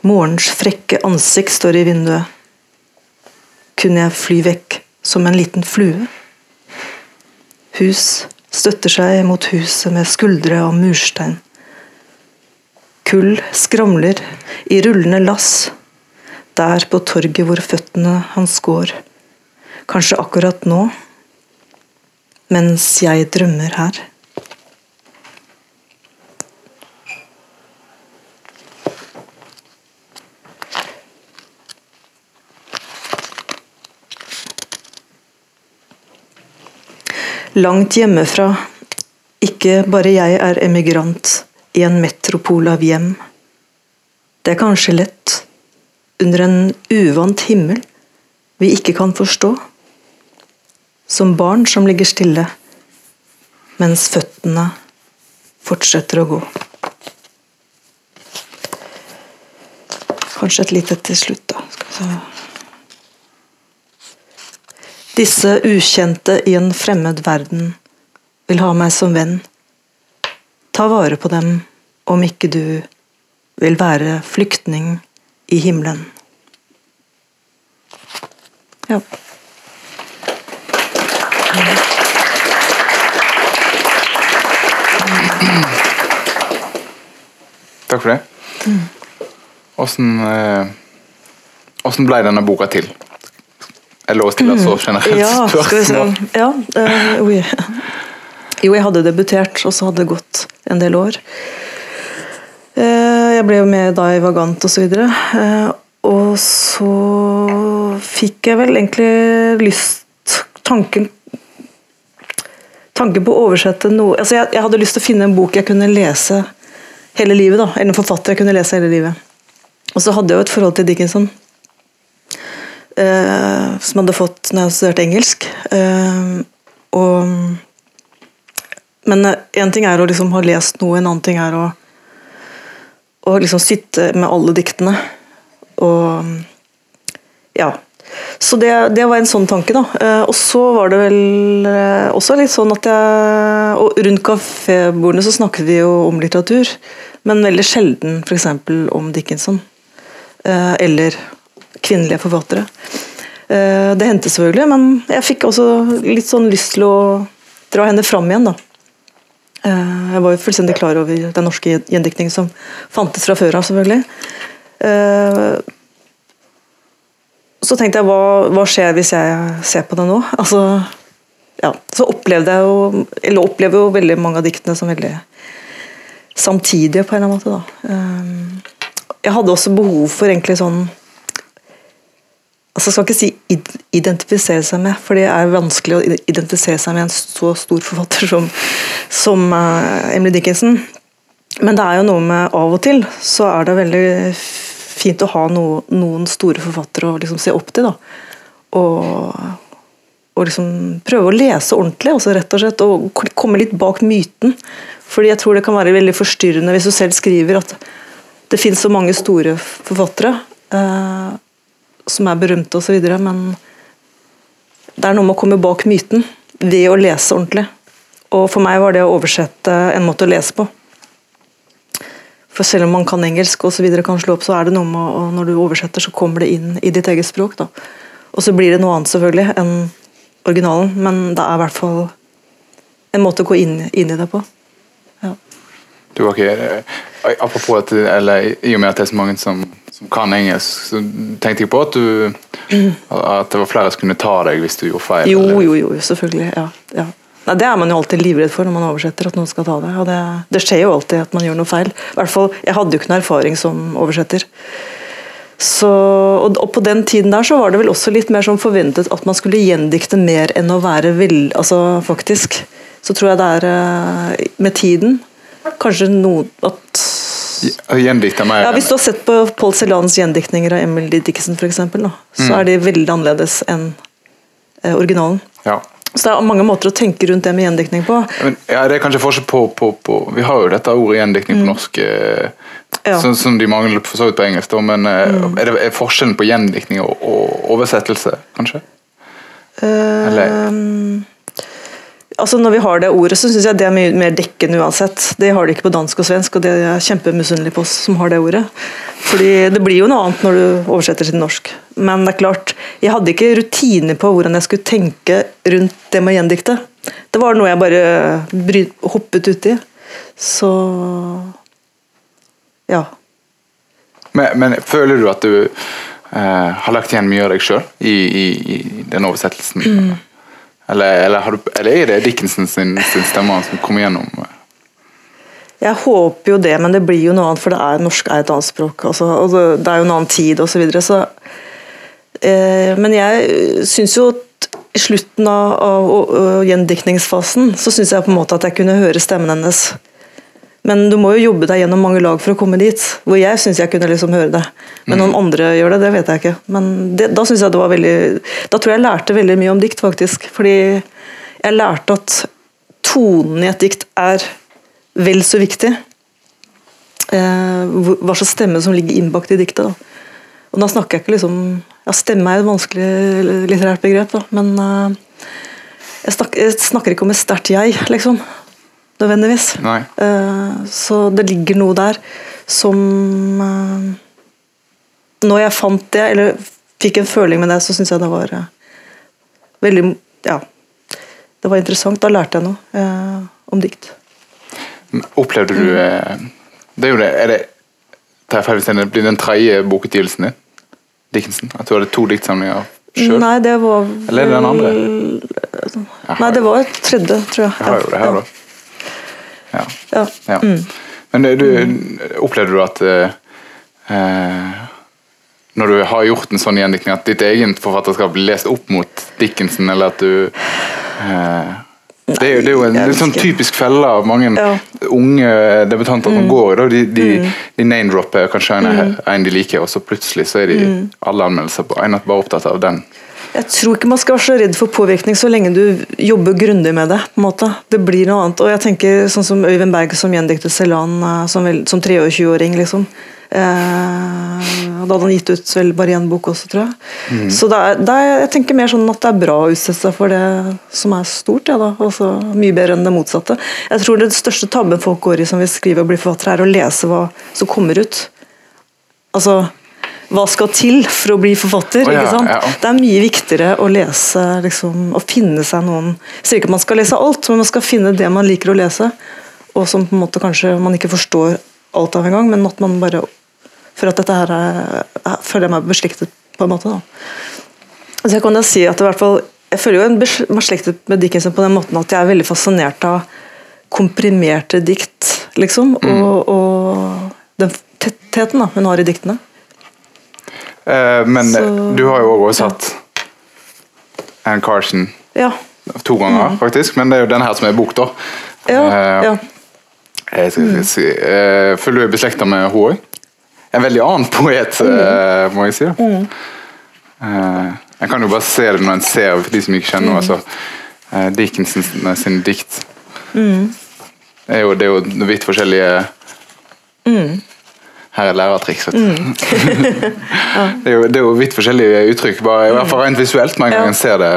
Morgens frekke ansikt står i vinduet. Kunne jeg fly vekk som en liten flue? Hus støtter seg mot huset med skuldre av murstein. Kull skramler i rullende lass der på torget hvor føttene hans går. Kanskje akkurat nå, mens jeg drømmer her. Langt hjemmefra. Ikke bare jeg er emigrant i en metropol av hjem. Det er kanskje lett, under en uvant himmel vi ikke kan forstå. Som barn som ligger stille, mens føttene fortsetter å gå. Kanskje et lite til slutt, da. Skal vi se. Disse ukjente i en fremmed verden vil ha meg som venn. Ta vare på dem om ikke du vil være flyktning i himmelen. Ja. Takk for det. Åssen mm. ble denne boka til? Er lov å stille så generelt ja, spørsmål? Ja, uh, oui. Jo, jeg hadde debutert, og så hadde det gått en del år. Uh, jeg ble jo med da i Vagant osv. Uh, og så fikk jeg vel egentlig lyst Tanken tanken på å oversette noe altså jeg, jeg, hadde lyst til å finne en bok jeg kunne lese hele livet. da, Eller en forfatter jeg kunne lese hele livet. Og så hadde jeg jo et forhold til Dickinson eh, som hadde fått når jeg studerte engelsk. Eh, og, men én ting er å liksom ha lest noe, en annen ting er å, å liksom sitte med alle diktene. Og ja. Så det, det, var en sånn tanke, da. Eh, og så var det vel eh, også litt sånn at jeg Og rundt kafébordene så snakket vi jo om litteratur, men veldig sjelden f.eks. om Dickinson. Eh, eller kvinnelige forfattere. Eh, det hendte selvfølgelig, men jeg fikk også litt sånn lyst til å dra henne fram igjen. da. Eh, jeg var jo fullstendig klar over den norske gjendiktningen som fantes fra før av, selvfølgelig. Eh, så tenkte jeg, hva, hva, skjer hvis jeg ser på det nå? Altså, ja, så opplevde jeg jo, eller opplever jo veldig mange av diktene som veldig samtidige, på en eller annen måte. da. Jeg hadde også behov for egentlig sånn altså skal ikke si identifisere seg med, for det er vanskelig å identifisere seg med en så stor forfatter som, som eh, Emily Dickinson. Men det er jo noe med av og til så er det veldig fint å ha no, noen store forfattere å liksom se opp til. da. Og, og liksom prøve å lese ordentlig, også rett og slett, og komme litt bak myten. Fordi jeg tror det kan være veldig forstyrrende hvis du selv skriver at det finnes så mange store forfattere eh, som er berømte osv., men det er noe med å komme bak myten ved å lese ordentlig. Og for meg var det å oversette en måte å lese på. For selv om man kan engelsk og så videre kan slå opp, så er det noe med å, når du oversetter, så kommer det inn i ditt eget språk. da. Og så blir det noe annet selvfølgelig enn originalen, men det er i hvert fall en måte å gå inn, inn i det på. Ja. Du ikke, eh, apropos at, eller I og med at det er så mange som, som kan engelsk, så tenkte jeg på at du at det var flere som kunne ta deg hvis du gjorde feil. Jo, eller- jo, jo, selvfølgelig. Ja, ja. Nei, det er man jo alltid livredd for når man oversetter, at noen skal ta det. Og det, det skjer jo alltid at man gjør noe feil. I hvert fall, Jeg hadde jo ikke noe erfaring som oversetter. Så, og, og på den tiden der så var det vel også litt mer som forventet at man skulle gjendikte mer enn å være vill, Altså faktisk. Så tror jeg det er eh, med tiden kanskje noe at Gjendikta mer. ja, Hvis du har sett på Paul Celans gjendiktninger av Emily Dickinson, eksempel, så Mm. er de veldig annerledes enn eh, originalen. Ja. Så det er mange måter å tenke rundt det med gjendiktning på. Men, ja, det er kanskje forskjell på, på, på Vi har jo dette ordet gjendikting på norsk, eh, Mm. Ja. Mm. som, som de mangler for så vidt på engelsk. Da, men eh, er det er forskjellen på gjendiktning og, og oversettelse, kanskje? Eller- Eh, altså Når vi har det ordet, så syns jeg det er mye mer dekkende uansett. Det har de ikke på dansk og svensk, og det er jeg kjempemisunnelig på oss som har det ordet. Fordi det blir jo noe annet når du oversetter til norsk. Men det er klart, jeg hadde ikke rutiner på hvordan jeg skulle tenke rundt det med å gjendikte. Det var noe jeg bare hoppet uti. Så ja. Men, men føler du at du eh, har lagt igjen mye av deg sjøl i, i, i den oversettelsen? Mm. Eller, eller, du, eller er det Dickinson sin, sin stemme som kommer gjennom? Jeg håper jo det, men det blir jo noe annet, for det er, norsk er et annet språk. Altså, og det, er jo en annen tid osv. Så videre, så, eh, men jeg syns jo at i slutten av, av, av gjendiktningsfasen så syns jeg på en måte at jeg kunne høre stemmen hennes. Men du må jo jobbe deg gjennom mange lag for å komme dit. Hvor jeg syns jeg kunne liksom høre det. Men om andre gjør det, det vet jeg ikke. Men det, da synes jeg det var veldig Da tror jeg jeg lærte veldig mye om dikt, faktisk. Fordi jeg lærte at tonen i et dikt er vel så viktig. Eh, hva slags stemme som ligger innbakt i diktet. Da. Og da snakker jeg ikke liksom Ja, stemme er et vanskelig litterært begrep, da, men eh, jeg, snakker, jeg snakker ikke om et sterkt jeg, liksom. Nødvendigvis. Nei. Eh, så det ligger noe der som eh, Når jeg fant det, eller fikk en føling med det, så syns jeg det var eh, veldig Ja. Det var interessant. Da lærte jeg noe eh, om dikt. Opplevde du Det er jo det, er det det blir den tredje bokutgivelsen din? Dickinson? At du hadde to diktsamlinger sjøl? Nei, det var Eller er det den andre? Nei, det var tredje, tror jeg. Jeg har jo det her, da. Ja. Ja. ja. Men det, du, opplevde du at eh, eh, når du har gjort en sånn gjendiktning, at ditt eget forfatterskap blir lest opp mot Dickinson, eller at du eh, det, er jo, det er jo en litt sånn typisk felle av mange Ja. unge debutanter som går. Da. De, de, de name-dropper kanskje en, en de liker, og så plutselig så er de alle anmeldelser på en bare opptatt av den. Jeg tror ikke man skal være så redd for påvirkning så lenge du jobber grundig med det. på en måte. Det blir noe annet. Og jeg tenker sånn som Øyvind Berg som gjendiktet Celan eh, som, vel- som 23-åring. liksom. Eh, da hadde han gitt ut vel bare én bok også, tror jeg. Så det er, det er, jeg tenker mer sånn at det er bra å utsette seg for det som er stort. Ja, da. Altså, mye bedre enn det motsatte. Jeg tror det største tabben folk går i som vil skrive og bli forfattere, er å lese hva som kommer ut. Altså, hva skal til for å bli forfatter? Oh, ja, ikke sant? ja. Det er mye viktigere å lese liksom, og finne seg noen Jeg sier ikke at man skal lese alt, men man skal finne det man liker å lese, og som på en måte kanskje man ikke forstår alt av en gang, men at man bare For at dette her er, er, føler jeg meg beslektet på en måte. da. Så jeg kan da si at i hvert fall jeg føler jo meg slektet med Dickinson på den måten at jeg er veldig fascinert av komprimerte dikt, liksom, og, og den tettheten da, hun har i diktene. Eh, men Så- du har jo også oversatt Anne Carson Ja. to ganger, faktisk. Men det er jo den her som er bok, da. Mm. Ja, Eh, ja. Jeg skal, skal, si, eh, føler du er beslekta med henne òg? En veldig annen poet, Mm. må jeg si. Mm. En kan jo bare se det når en ser, for de som ikke kjenner Mm. henne. Altså, eh, Dickinson sin- dikt. Mm. Det, er jo, det er jo vidt forskjellige Her er lærertriks, vet du. Mm. det, er jo, det er jo vidt forskjellige uttrykk, bare, i hvert fall rent visuelt, gang Ja. ser det.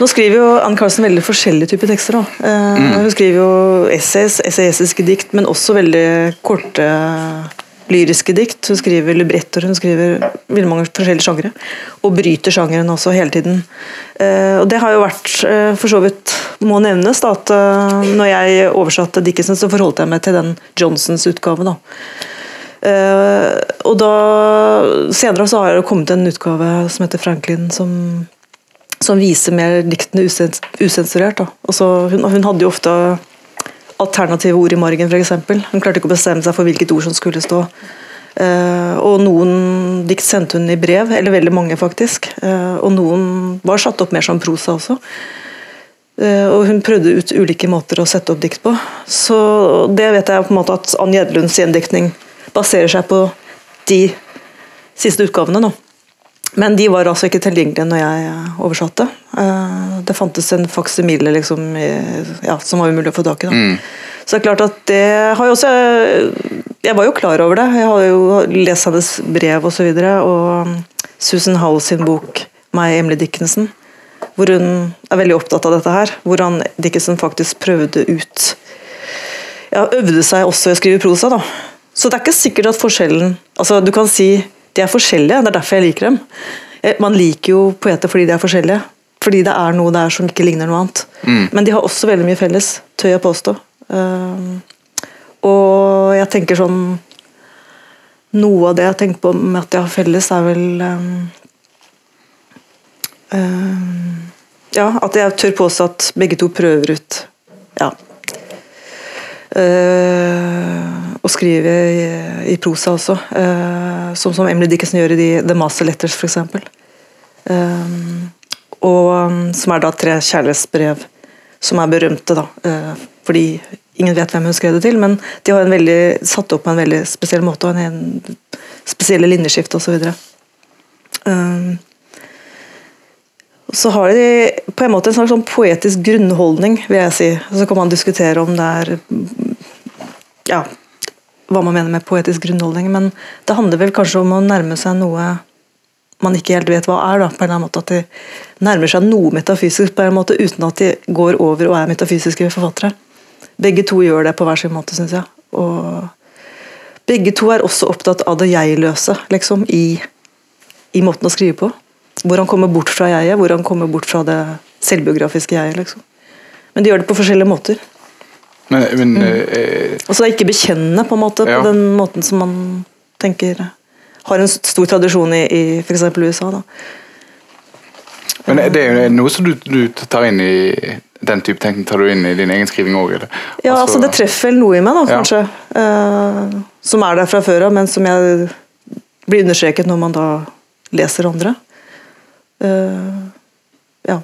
Nå skriver jo Ann Carlsen veldig forskjellige typer tekster. Da. Mm. Hun skriver jo essays, essayistiske dikt, men også veldig korte lyriske dikt. Hun skriver librettoer, hun skriver veldig mange forskjellige sjangere. Og bryter sjangeren også hele tiden. Eh, og det har jo vært, eh, for så vidt må nevnes, da, at eh, når jeg oversatte Dickinson, så forholdt jeg meg til den Johnsons utgave. da. Eh, og da Senere så har det kommet en utgave som heter Franklin, som som viser mer diktene usens usensurert. Altså, hun, hun hadde jo ofte alternative ord i margen, f.eks. Hun klarte ikke å bestemme seg for hvilket ord som skulle stå. Uh, og noen dikt sendte hun i brev, eller veldig mange faktisk. Uh, og noen var satt opp mer som prosa også. Uh, og hun prøvde ut ulike måter å sette opp dikt på. Så det vet jeg på en måte at Ann Gjedlunds gjendiktning baserer seg på de siste utgavene. nå. Men de var altså ikke tilgjengelige når jeg eh, oversatte. Eh, Det fantes en faksimile liksom, ja, som var umulig å få tak i. Da. Så det er klart at det har jo også Jeg var jo klar over det. Jeg har jo lest hennes brev osv. Og, så videre, og Susan Hall sin bok 'My Emily Dickinson', hvor hun er veldig opptatt av dette her. Hvordan Dickinson faktisk prøvde ut ja, øvde seg også i å skrive prosa. da. Så det er ikke sikkert at forskjellen altså Du kan si de er forskjellige, det er derfor jeg liker dem. Eh, Man liker jo poeter fordi de er forskjellige. Fordi det er noe der som ikke ligner noe annet. Men de har også veldig mye felles, tør jeg påstå. Um, og jeg tenker sånn Noe av det jeg tenker på med at de har felles, er vel um, um, Ja, at jeg tør påstå at begge to prøver ut Ja, og skrive i, i prosa også. Uh, som, som Emily Dickinson gjør i de, The Master Letters, f.eks. Um, og um, som er da tre kjærlighetsbrev som er berømte, da. Fordi ingen vet hvem hun skrev det til, men de har veldig, satt opp på en veldig spesiell måte, og en, en spesielle linjeskift osv. Um, så har de på en måte en slags sånn poetisk grunnholdning, vil jeg si. Så kan man diskutere om det er ja, hva man mener med poetisk grunnholdning, men det handler vel kanskje om å nærme seg noe man ikke helt vet hva er. da, på en måte At de nærmer seg noe metafysisk på en måte, uten at de går over og er metafysiske forfattere. Begge to gjør det på hver sin måte, syns jeg. Og begge to er også opptatt av det jeg-løse liksom, i, i måten å skrive på. Hvor han kommer bort fra jeget, hvor han kommer bort fra det selvbiografiske jeget. Liksom. Men de gjør det på forskjellige måter. Men, men Mm. eh, Og så ikke bekjennende på en måte, Ja. på den måten som man tenker har en stor tradisjon i, i f.eks. USA. Da. Men det er jo noe som du, du tar inn i den type tenkning tar du inn i din egen skriving òg? Ja, altså Det treffer noe i meg, da, Ja. kanskje. Eh, som er der fra før av, men som jeg blir understreket når man da leser andre. Eh, ja.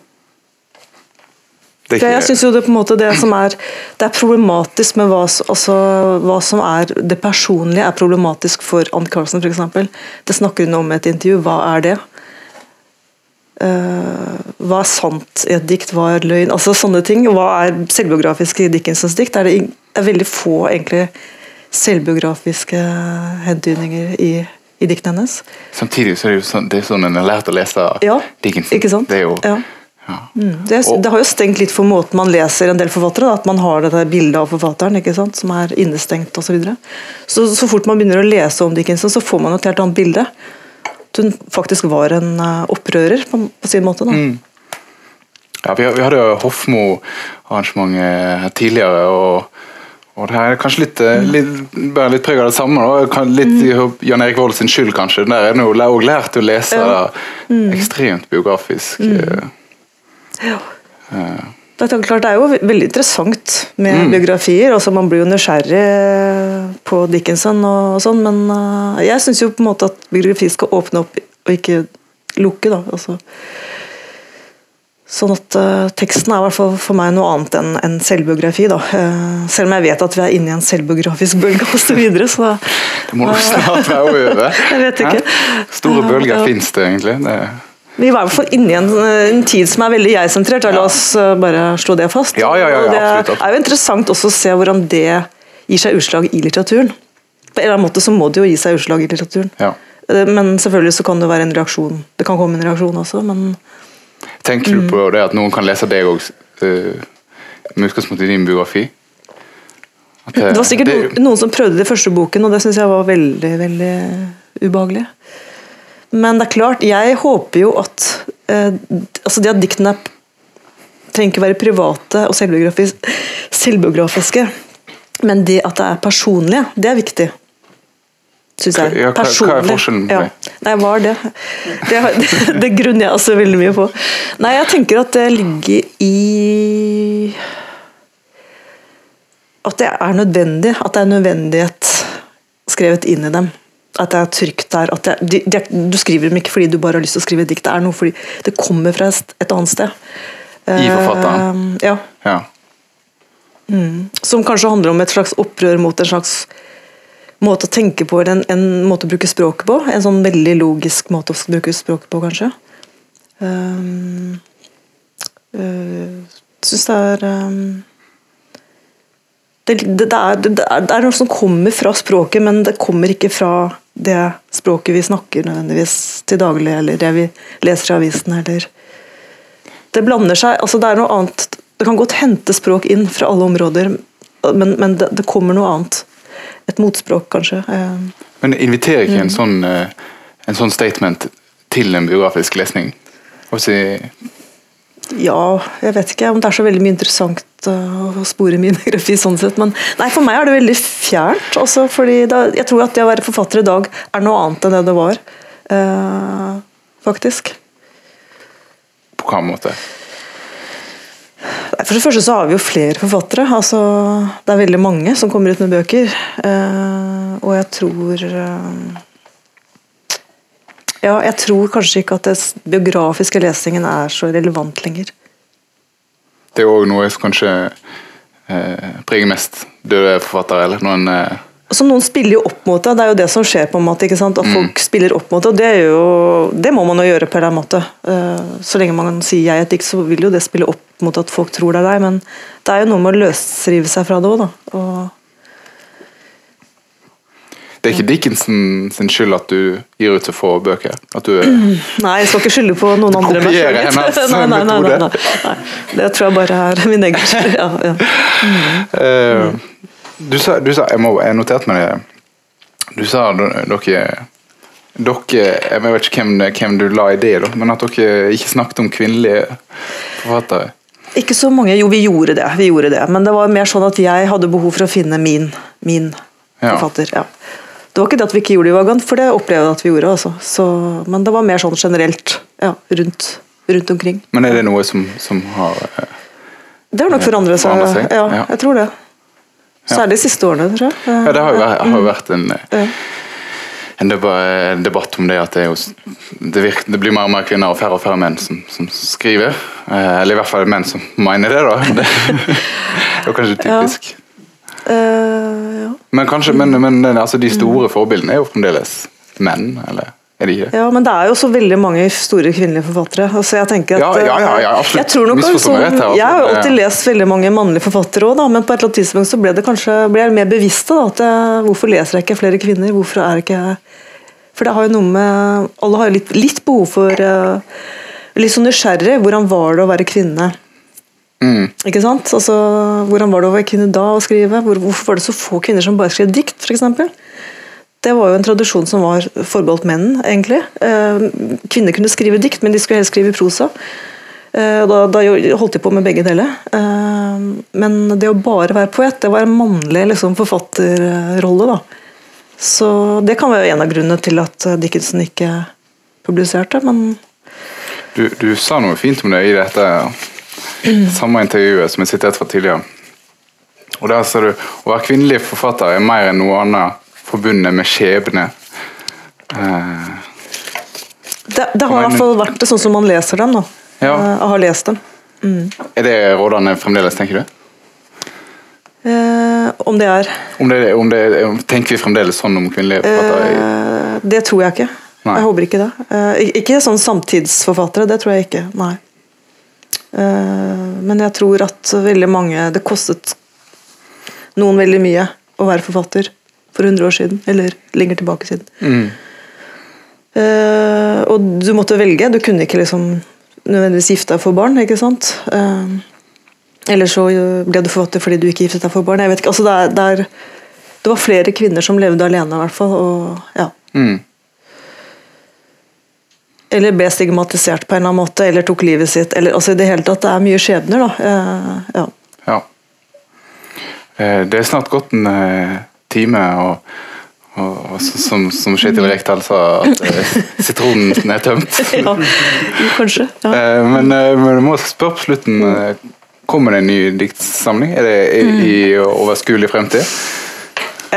Det jeg syns jo det, på en måte, det som er det er problematisk med hva, altså, hva som er Det personlige er problematisk for Ann Carlsen, f.eks. Det snakker hun om i et intervju. Hva er det? Uh, hva er sant i et dikt, hva er løgn? Altså Sånne ting. Hva er selvbiografisk i Dickensens dikt? Er det er veldig få egentlig selvbiografiske hentydninger i, i diktene hennes. Samtidig så er det jo sånn, det er sånn en har lært å lese Ja, Dickinson. ikke sant? Det er jo Ja. ja. Mm. Det, det har jo stengt litt for måten man leser en del forfattere. Da, at man har dette bildet av forfatteren sant? som er innestengt osv. Så, videre. så så fort man begynner å lese om Dickinson, så får man et helt annet bilde. At hun faktisk var en eh, opprører på, på sin måte. Mm. Ja, vi, vi hadde jo Hofmo-arrangement her tidligere, og, og det her er kanskje litt, eh, litt, bare litt preg av det samme. Da. Litt i Jan Erik Vold sin skyld, kanskje. Der er det òg lært å lese Ja. ekstremt biografisk. eh, Ja. eh, Det er klart det er jo veldig interessant med biografier. Også Man blir jo nysgjerrig på Dickinson og, sånn, men jeg syns jo på en måte at biografi skal åpne opp og ikke lukke, da. Altså. Sånn at uh, teksten er i hvert fall for meg noe annet enn en selvbiografi. da. Uh, selv om jeg vet at vi er inne i en selvbiografisk bølge osv. Så, videre, så Det må du snart være over. Jeg vet ikke. Hæ? Store bølger Ja. fins det egentlig. Det, Vi var i hvert fall inne i en, en tid som er veldig jeg-sentrert. da. La oss uh, bare slå det fast. Ja, ja, ja, ja, det absolutt, er jo interessant også å se hvordan det gir seg utslag i litteraturen. På en eller annen måte så må det jo gi seg utslag i litteraturen. ja. Uh, Men selvfølgelig så kan det være en reaksjon. Det kan komme en reaksjon også, men Tenker Mm. du på det at noen kan lese deg òg, med utgangspunkt i din biografi? At Det var sikkert noen, noen som prøvde det i første boken, og det syns jeg var veldig veldig ubehagelig. Men det er klart, jeg håper jo at eh, altså Det at diktene er- trenger ikke være private og selvbiografiske, selvbiografiske, men det at det er personlige, det er viktig. Syns jeg. Ja, hva- hva er forskjellen ja. Nei, hva er det? Det, det, det grunner jeg også veldig mye på. Nei, jeg tenker at det ligger i at det er nødvendig. At det er nødvendighet skrevet inn i dem. At det er trygt der. Det, de, de, du skriver dem ikke fordi du bare har lyst til å skrive et dikt. Det er noe fordi det kommer fra et, et annet sted. I forfatteren? Uh, ja. Ja. Som kanskje handler om et slags opprør mot en slags måte å tenke på, eller en, en måte å bruke språket på. En sånn veldig logisk måte å bruke språket på, kanskje. Um, uh, Syns det er um, det, det, det, er, det, er, noe som kommer fra språket, men det kommer ikke fra det språket vi snakker nødvendigvis til daglig, eller det vi leser i avisen, eller Det blander seg. altså Det er noe annet Det kan godt hente språk inn fra alle områder, men, men det kommer noe annet. Et motspråk, kanskje. Eh, Men inviterer ikke en, sånn, eh, en sånn statement til en biografisk lesning? Si, Ja, jeg vet ikke om det er så veldig mye interessant uh, å spore min biografi sånn sett, men nei, for meg er det veldig fjernt. Også fordi da, jeg tror at det å være forfatter i dag er noe annet enn det det var. Uh, faktisk. på hvilken måte? For det første så har vi jo flere forfattere. altså Det er veldig mange som kommer ut med bøker. Uh, og jeg tror uh, Ja, jeg tror kanskje ikke at den biografiske lesingen er så relevant lenger. Det er òg noe som kanskje eh, preger mest døde forfattere. eller noen en eh, Altså, noen spiller jo opp mot det, det er jo det som skjer. på en måte, ikke sant? At Mm. folk spiller opp mot det, og det, er jo, det må man jo gjøre på en måte. Eh, så lenge man sier jeg et dikt, så vil jo det spille opp mot at folk tror det er deg, men det er jo noe med å løsrive seg fra det òg, da. Og, Det er ikke Dickinson sin skyld at du gir ut så få bøker? At du nei, jeg skal ikke skylde på noen andre. Kopiere hennes nei, nei, nei, nei, nei, nei. Det tror jeg bare er min egen skyld. Ja, ja. Eh, du, sa, du sa Jeg må jeg noterte meg det. Du sa dere dere, jeg vet ikke hvem, hvem du la i det, men at dere ikke snakket om kvinnelige forfattere. Ikke så mange. Jo, vi gjorde det. vi gjorde det. Men det var mer sånn at jeg hadde behov for å finne min, min Ja. forfatter. Ja. Det var ikke det at vi ikke gjorde det i Vagant, for det opplevde jeg at vi gjorde. Altså. Så, men det var mer sånn generelt ja, rundt, rundt omkring. Men er det noe som, som har eh, Det har nok forandret seg. Seg, Ja, jeg tror det. Særlig de siste årene, tror jeg. Ja, det har jo vært, har vært en, eh. En debatt, om det at det, jo, det, virker, det blir mer og mer kvinner og færre og færre menn som, som skriver. Eh, eller i hvert fall menn som mener det, da. Det, det jo kanskje typisk. Eh, ja. Men kanskje, men, men altså, de store forbildene er jo fremdeles menn, eller er det ikke ja, men det er jo så veldig mange store kvinnelige forfattere. Altså, jeg tenker at Ja, ja, ja, ja, absolutt. Jeg, tror nok meg altså, jeg har jo alltid lest veldig mange mannlige forfattere òg, men på et eller annet tidspunkt så ble det kanskje ble jeg mer bevisst da, at jeg, hvorfor leser jeg ikke flere kvinner? Hvorfor er ikke jeg For det har jo noe med Alle har jo litt, litt behov for uh, Litt sånn nysgjerrig. Hvordan var det å være kvinne? Mm. Ikke sant? Altså, hvordan var det å være kvinne da å skrive? Hvor, hvorfor var det så få kvinner som bare skrev dikt, f.eks.? Det var jo en tradisjon som var forbeholdt menn, egentlig. Eh, kvinner kunne skrive dikt, men de skulle helst skrive prosa. Eh, da, da holdt de på med begge deler. Eh, men det å bare være poet, det var en mannlig liksom, forfatterrolle. da. Så det kan være en av grunnene til at Dickinson ikke publiserte, men Du, du sa noe fint om det i dette samme intervjuet som jeg siterte fra tidligere. Og der sa du å være kvinnelig forfatter er mer enn noe annet forbundet med skjebne. Eh, Det, det har i hvert fall vært det sånn som man leser dem. da. Ja. Eh, Jeg har lest dem. Er det rådene fremdeles, tenker du? Eh, om det er Om det, om det, tenker vi fremdeles sånn om kvinnelige forfattere? eh, Det tror jeg ikke. Nei. Jeg håper ikke det. Eh, ikke sånn samtidsforfattere, det tror jeg ikke. Nei. Eh, men jeg tror at veldig mange Det kostet noen veldig mye å være forfatter for 100 år siden, eller lenger tilbake siden. Mm. Uh, og du måtte velge. Du kunne ikke liksom nødvendigvis gifte deg for barn. ikke sant? Uh, eller så ble du forfatter fordi du ikke giftet deg for barn. jeg vet ikke, altså det, er, det, er, det var flere kvinner som levde alene, i hvert fall. Og, ja. Mm. Eller ble stigmatisert på en eller annen måte, eller tok livet sitt. Eller, altså i Det hele tatt, det er mye skjebner, da. Uh, ja. Ja. Det er snart gått en time, og, og, og som, som Kjetil Rekdal sa, at eh, sitronen er tømt. ja, kanskje. Ja. Eh, Men, eh, men du må spørre på slutten Kommer det en ny diktsamling? Er det i, Mm. i overskuelig fremtid?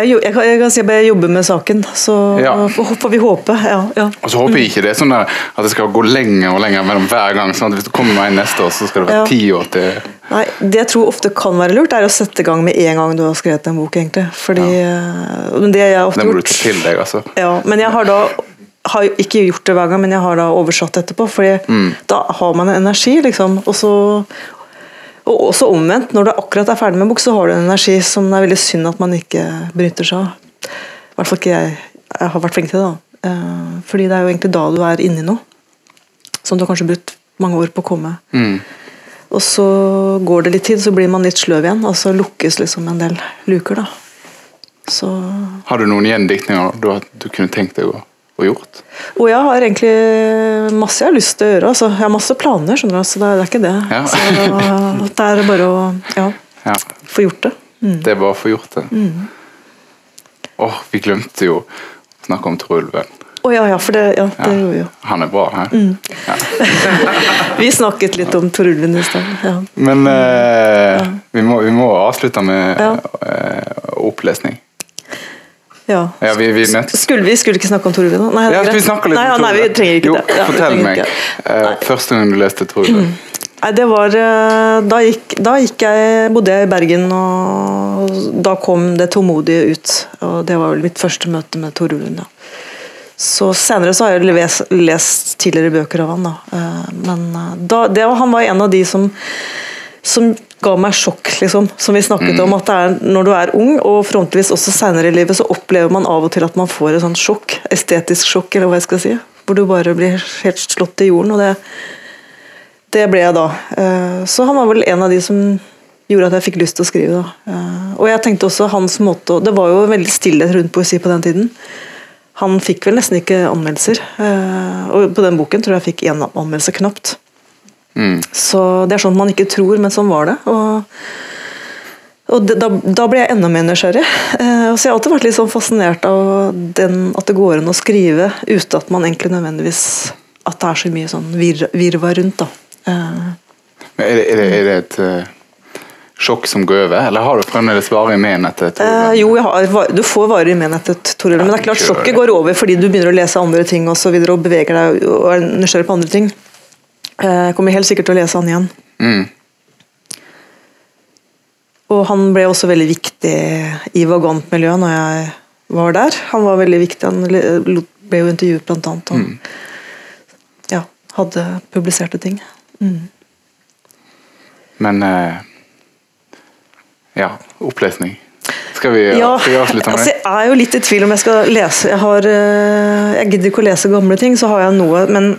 Jeg, jeg, jeg kan si at jeg jobber med saken, så Ja. får vi håpe. Ja, ja. Og så håper jeg ikke det er sånn at det skal gå lenger og lenger mellom hver gang. sånn at Hvis du kommer med en neste år, så skal det være ti år til Nei, Det jeg tror ofte kan være lurt, er å sette i gang med en gang du har skrevet en bok. egentlig. Fordi, eh, men det jeg har ofte gjort til deg, altså. Ja, men jeg har da har ikke gjort det hver gang, men jeg har da oversatt etterpå. fordi Mm. da har man energi, liksom. Og, så, og også omvendt. Når du akkurat er ferdig med bok, så har du en energi som det er veldig synd at man ikke benytter seg av. I hvert fall ikke jeg. Jeg har vært flink til det. da. Eh, Fordi det er jo egentlig da du er inni noe. Som du har kanskje brukt mange år på å komme. Mm. Og så går det litt tid, så blir man litt sløv igjen, og så lukkes liksom en del luker. da. Så Har du noen gjendiktninger du, du kunne tenkt deg å, å gjort? Og jeg har egentlig masse jeg har lyst til å gjøre. Altså. Jeg har masse planer, skjønner du, så det er, ikke det. Ja. Så det er bare å ja, Ja, få gjort det. Det er bare å få gjort det. Åh, vi glemte jo å snakke om Trulven. Å oh, ja, ja, for det, ja, det gjorde vi jo. Han er bra, hæ? Ja. Vi snakket litt om Tor Ulven i sted. Ja. Men eh, vi, må, vi må avslutte med eh, opplesning. Ja. Ja, vi, vi Skulle vi skulle ikke snakke om Tor nå? Nei, Ja, vi snakker litt nei, om Tor nei, vi trenger ikke jo, det. Ja, fortell meg. eh, første gang du leste Tor Ulven. Nei, det var eh, Da gikk, da gikk jeg, bodde jeg i Bergen, og da kom det tålmodige ut. Og det var vel mitt første møte med Tor Ulven. Da. Så Senere så har jeg lest, lest tidligere bøker av han. Da. Eh, Men da, det, var- han var en av de som, som ga meg sjokk, liksom. Som vi snakket om. at det er Når du er ung, og forhåpentligvis også senere i livet, så opplever man av og til at man får et sånt sjokk. Estetisk sjokk, eller hva jeg skal si. Hvor du bare blir helt slått til jorden. og det det ble jeg da. Eh, Så han var vel en av de som gjorde at jeg fikk lyst til å skrive. da. Eh, Og jeg tenkte også hans måte Det var jo veldig stillhet rundt poesi på den tiden. Han fikk vel nesten ikke anmeldelser. Eh, Og på den boken tror jeg jeg fikk én anmeldelse knapt. Mm. Så det er sånt man ikke tror, men sånn var det. Og, og da, da ble jeg enda mer nysgjerrig. Eh, så jeg har alltid vært litt sånn fascinert av den, at det går an å skrive uten at man egentlig nødvendigvis At det er så mye sånn vir, virvar rundt. da. Eh, Men Er det, er det, er det et eh, sjokk som går over, eller har du fremdeles varig men etter Tor Eh, jo, har, du får varig menighet etter Tor men det er klart sjokket går over fordi du begynner å lese andre ting og så videre, og beveger deg og er nysgjerrig på andre ting. Eh, Jeg kommer helt sikkert til å lese han igjen. Mm. Og han ble også veldig viktig i vagantmiljøet når jeg var der. Han var veldig viktig, han ble jo intervjuet blant annet, og ja, hadde publiserte ting. Men eh, Ja, opplesning. Skal vi, Ja, skal vi avslutte med altså, det? jeg er jo litt i tvil om jeg skal lese. Jeg, har, eh, jeg gidder ikke å lese gamle ting, så har jeg noe, men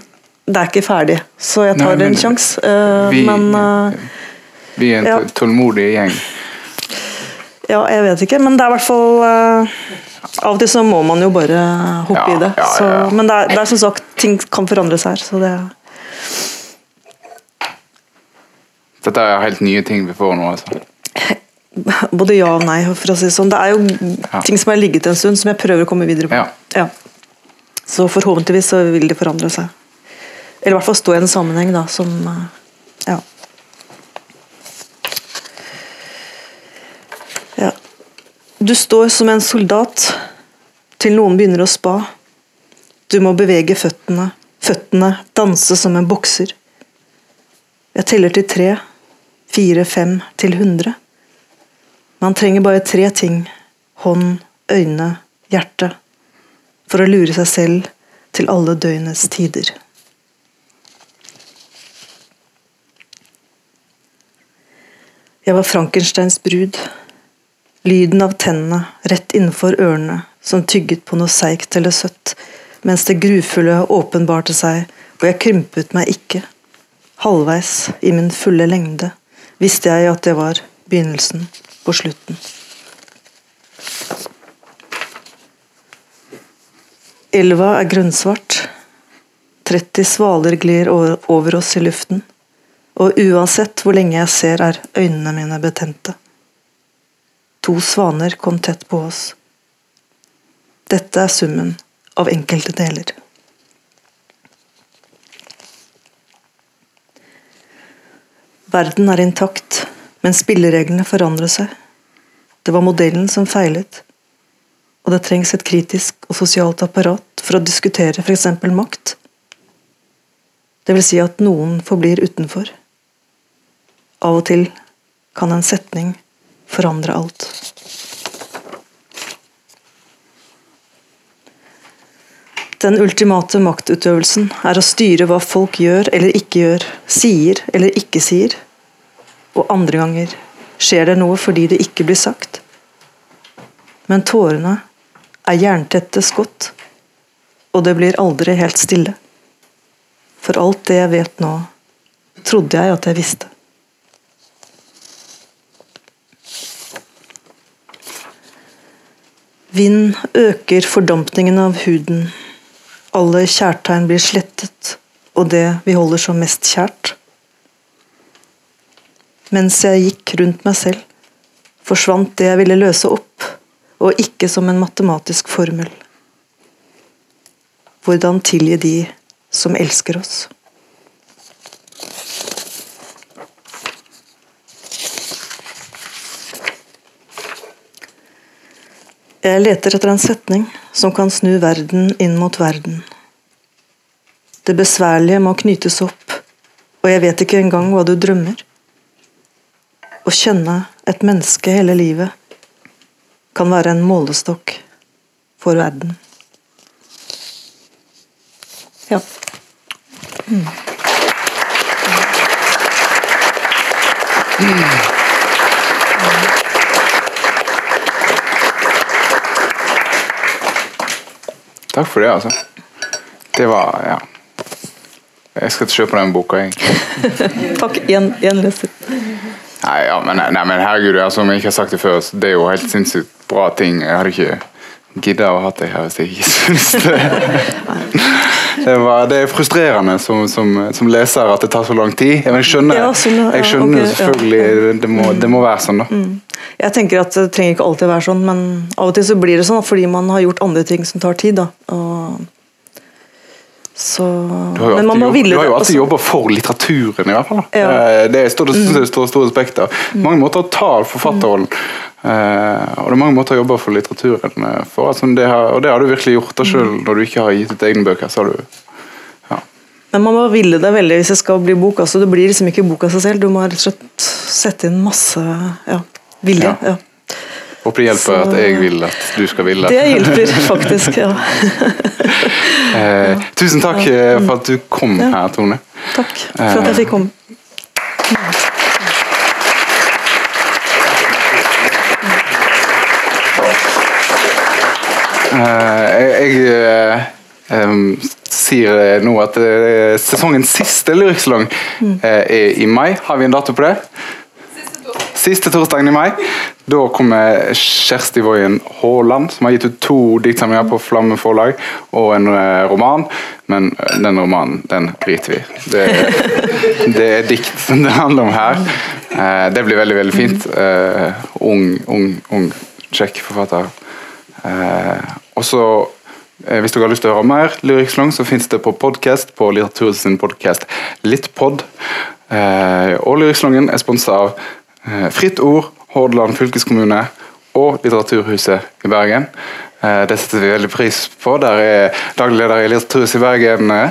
det er ikke ferdig. Så jeg tar Nei, men en sjanse. Uh, men uh, vi er en ja. tålmodig gjeng. ja, jeg vet ikke. Men det er i hvert fall uh, Av og til så må man jo bare hoppe Ja, i det. Så, men det er, det er som sagt, ting kan forandres her. Så det Dette er helt nye ting vi får nå. altså. Både ja og nei, for å si det sånn. Det er jo Ja. ting som har ligget en stund, som jeg prøver å komme videre på. Ja. Så forhåpentligvis så vil det forandre seg. Eller i hvert fall stå i en sammenheng, da, som eh, Ja. ja. Du står som en soldat til noen begynner å spa. Du må bevege føttene, føttene danse som en bokser. Jeg teller til tre, fire, fem, til hundre. Man trenger bare tre ting hånd, øyne, hjerte for å lure seg selv til alle døgnets tider. Jeg var Frankensteins brud. Lyden av tennene rett innenfor ørene som tygget på noe seigt eller søtt, mens det grufulle åpenbarte seg, og jeg krympet meg ikke. Halvveis, i min fulle lengde, visste jeg at det var begynnelsen på slutten. Elva er grønnsvart. 30 svaler glir over oss i luften. Og uansett hvor lenge jeg ser, er øynene mine betente. To svaner kom tett på oss. Dette er summen av enkelte deler. Verden er intakt, men spillereglene forandrer seg. Det var modellen som feilet, og det trengs et kritisk og sosialt apparat for å diskutere f.eks. makt. Det vil si at noen forblir utenfor. Av og til kan en setning forandre alt. Den ultimate maktutøvelsen er å styre hva folk gjør eller ikke gjør, sier eller ikke sier. Og andre ganger skjer det noe fordi det ikke blir sagt. Men tårene er jerntette skott, og det blir aldri helt stille. For alt det jeg vet nå, trodde jeg at jeg visste. Vind øker fordampningen av huden alle kjærtegn blir slettet, og det vi holder som mest kjært. Mens jeg gikk rundt meg selv, forsvant det jeg ville løse opp, og ikke som en matematisk formel. Hvordan tilgi de som elsker oss? Jeg leter etter en setning som kan snu verden inn mot verden. Det besværlige må knytes opp, og jeg vet ikke engang hva du drømmer. Å kjenne et menneske hele livet kan være en målestokk for verden. Ja. Mm. Takk for det, altså. Det var Ja. Jeg skal kjøpe den boka, jeg. Takk. Igjen leser. Nei, ja, men, nei, men herregud, altså, om jeg ikke har sagt det før, det er jo helt sinnssykt bra ting. Jeg hadde ikke gidda å ha det her hvis jeg ikke syns det. Det, var, det, er frustrerende som, som, som, leser at det tar så lang tid. Jeg skjønner, jeg skjønner selvfølgelig det må, det må, være sånn. da. Mm. Jeg tenker at Det trenger ikke alltid være sånn, men av og til så blir det sånn fordi man har gjort andre ting som tar tid. da. Og så, du har jo alltid, jobb, jo alltid jobba for litteraturen, i hvert fall. Ja. Eh, det står det mm. stor, stor respekt av. Mm. Mange måter å ta forfatterrollen uh, og det er mange måter å jobbe for litteraturen eh, for. Altså, det har, og det har du virkelig gjort da selv mm. når du ikke har gitt ut egne bøker. så har du ja. Men man må ville det veldig hvis det skal bli bok. altså Det blir liksom ikke bok av seg selv. Du må rett og slett sette inn masse ja, vilje. Ja. Håper det hjelper så, at jeg vil at du skal ville. Det hjelper faktisk, ja. eh, tusen takk ja. Eh, for at du kom ja. her, Tone. Takk for at jeg fikk komme. Eh, jeg, jeg um, sier nå at uh, sesongens siste lyriksalong uh, er i mai. Har vi en dato på det? Siste torsdagen i mai. Da kommer Kjersti Woien Haaland, som har gitt ut to diktsamlinger på Flamme forlag, og en uh, roman. Men uh, den romanen, den driter vi det, det er dikt som det handler om her. Uh, det blir veldig, veldig fint. ung, ung, ung, kjekk forfatter. og så hvis dere har lyst til å høre mer Lyrikkslang, så finnes det på podkast på Litteraturens podkast Littpod. og Lyrikkslangen er sponsa av Eh, Fritt Ord, Hordaland fylkeskommune og Litteraturhuset i Bergen. Eh, det setter vi veldig pris på. Der er daglig leder i Litteraturhuset i Bergen. Eh,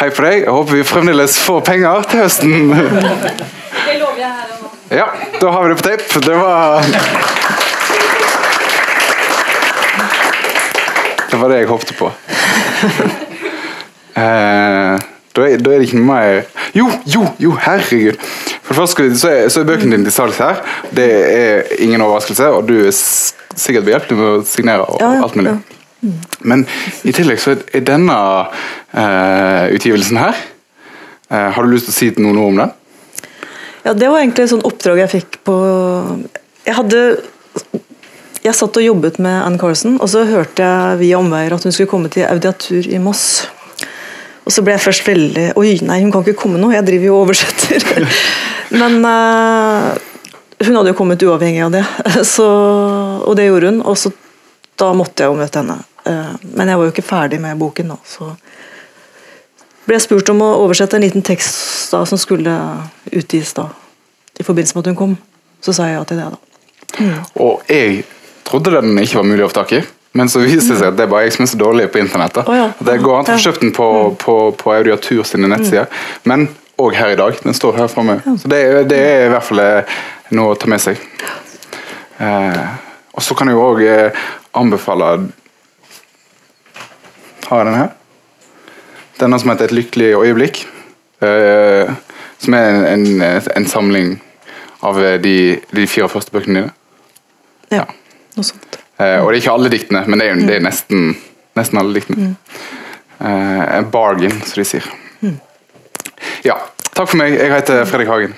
hei på deg. Jeg håper vi fremdeles får penger til høsten. Det lover jeg her og nå. Ja, da har vi det på tape. Det var Det var det jeg håpte på. Eh, da, er, da er det ikke noe mer Jo, jo, jo, herregud! For det første så er, så er bøkene dine til salgs her. Det er ingen overraskelse, og du er sikkert behjelpelig med å signere og Ja, ja, alt mulig. ja. Men i tillegg så er- denne uh, utgivelsen her uh, Har du lyst til å si noe om den? Ja, det var egentlig et sånt oppdrag jeg fikk på Jeg hadde Jeg satt og jobbet med Ann Carson, og så hørte jeg via omveier at hun skulle komme til audiatur i Moss. Og så ble jeg først veldig Oi, nei, hun kan ikke komme nå, jeg driver jo og oversetter. Men uh, hun hadde jo kommet uavhengig av det, så, og det gjorde hun. Og så da måtte jeg jo møte henne. Uh, Men jeg var jo ikke ferdig med boken da, så ble jeg spurt om å oversette en liten tekst da, som skulle utgis da, i forbindelse med at hun kom. Så sa jeg ja til det. da. Og jeg trodde den ikke var mulig å få tak i. Men så viser det seg at det er bare jeg som er så dårlig på internett. da. Oh, ja. Det går an å få kjøpt den på, på, på Audiatur sine nettsider, men òg her i dag. Den står her framme. Så det, det er i hvert fall eh, noe å ta med seg. Eh, og så kan jeg jo òg eh, anbefale Har jeg den her? Denne som heter 'Et lykkelig øyeblikk'. eh, som er en, en, en samling av eh, de, de fire første bøkene dine. Ja, noe sånt. Eh, og det er ikke alle diktene, men det er, det er nesten, nesten alle diktene. Eh, en bargain, som de sier. Ja. Takk for meg. Jeg heter Fredrik Hagen.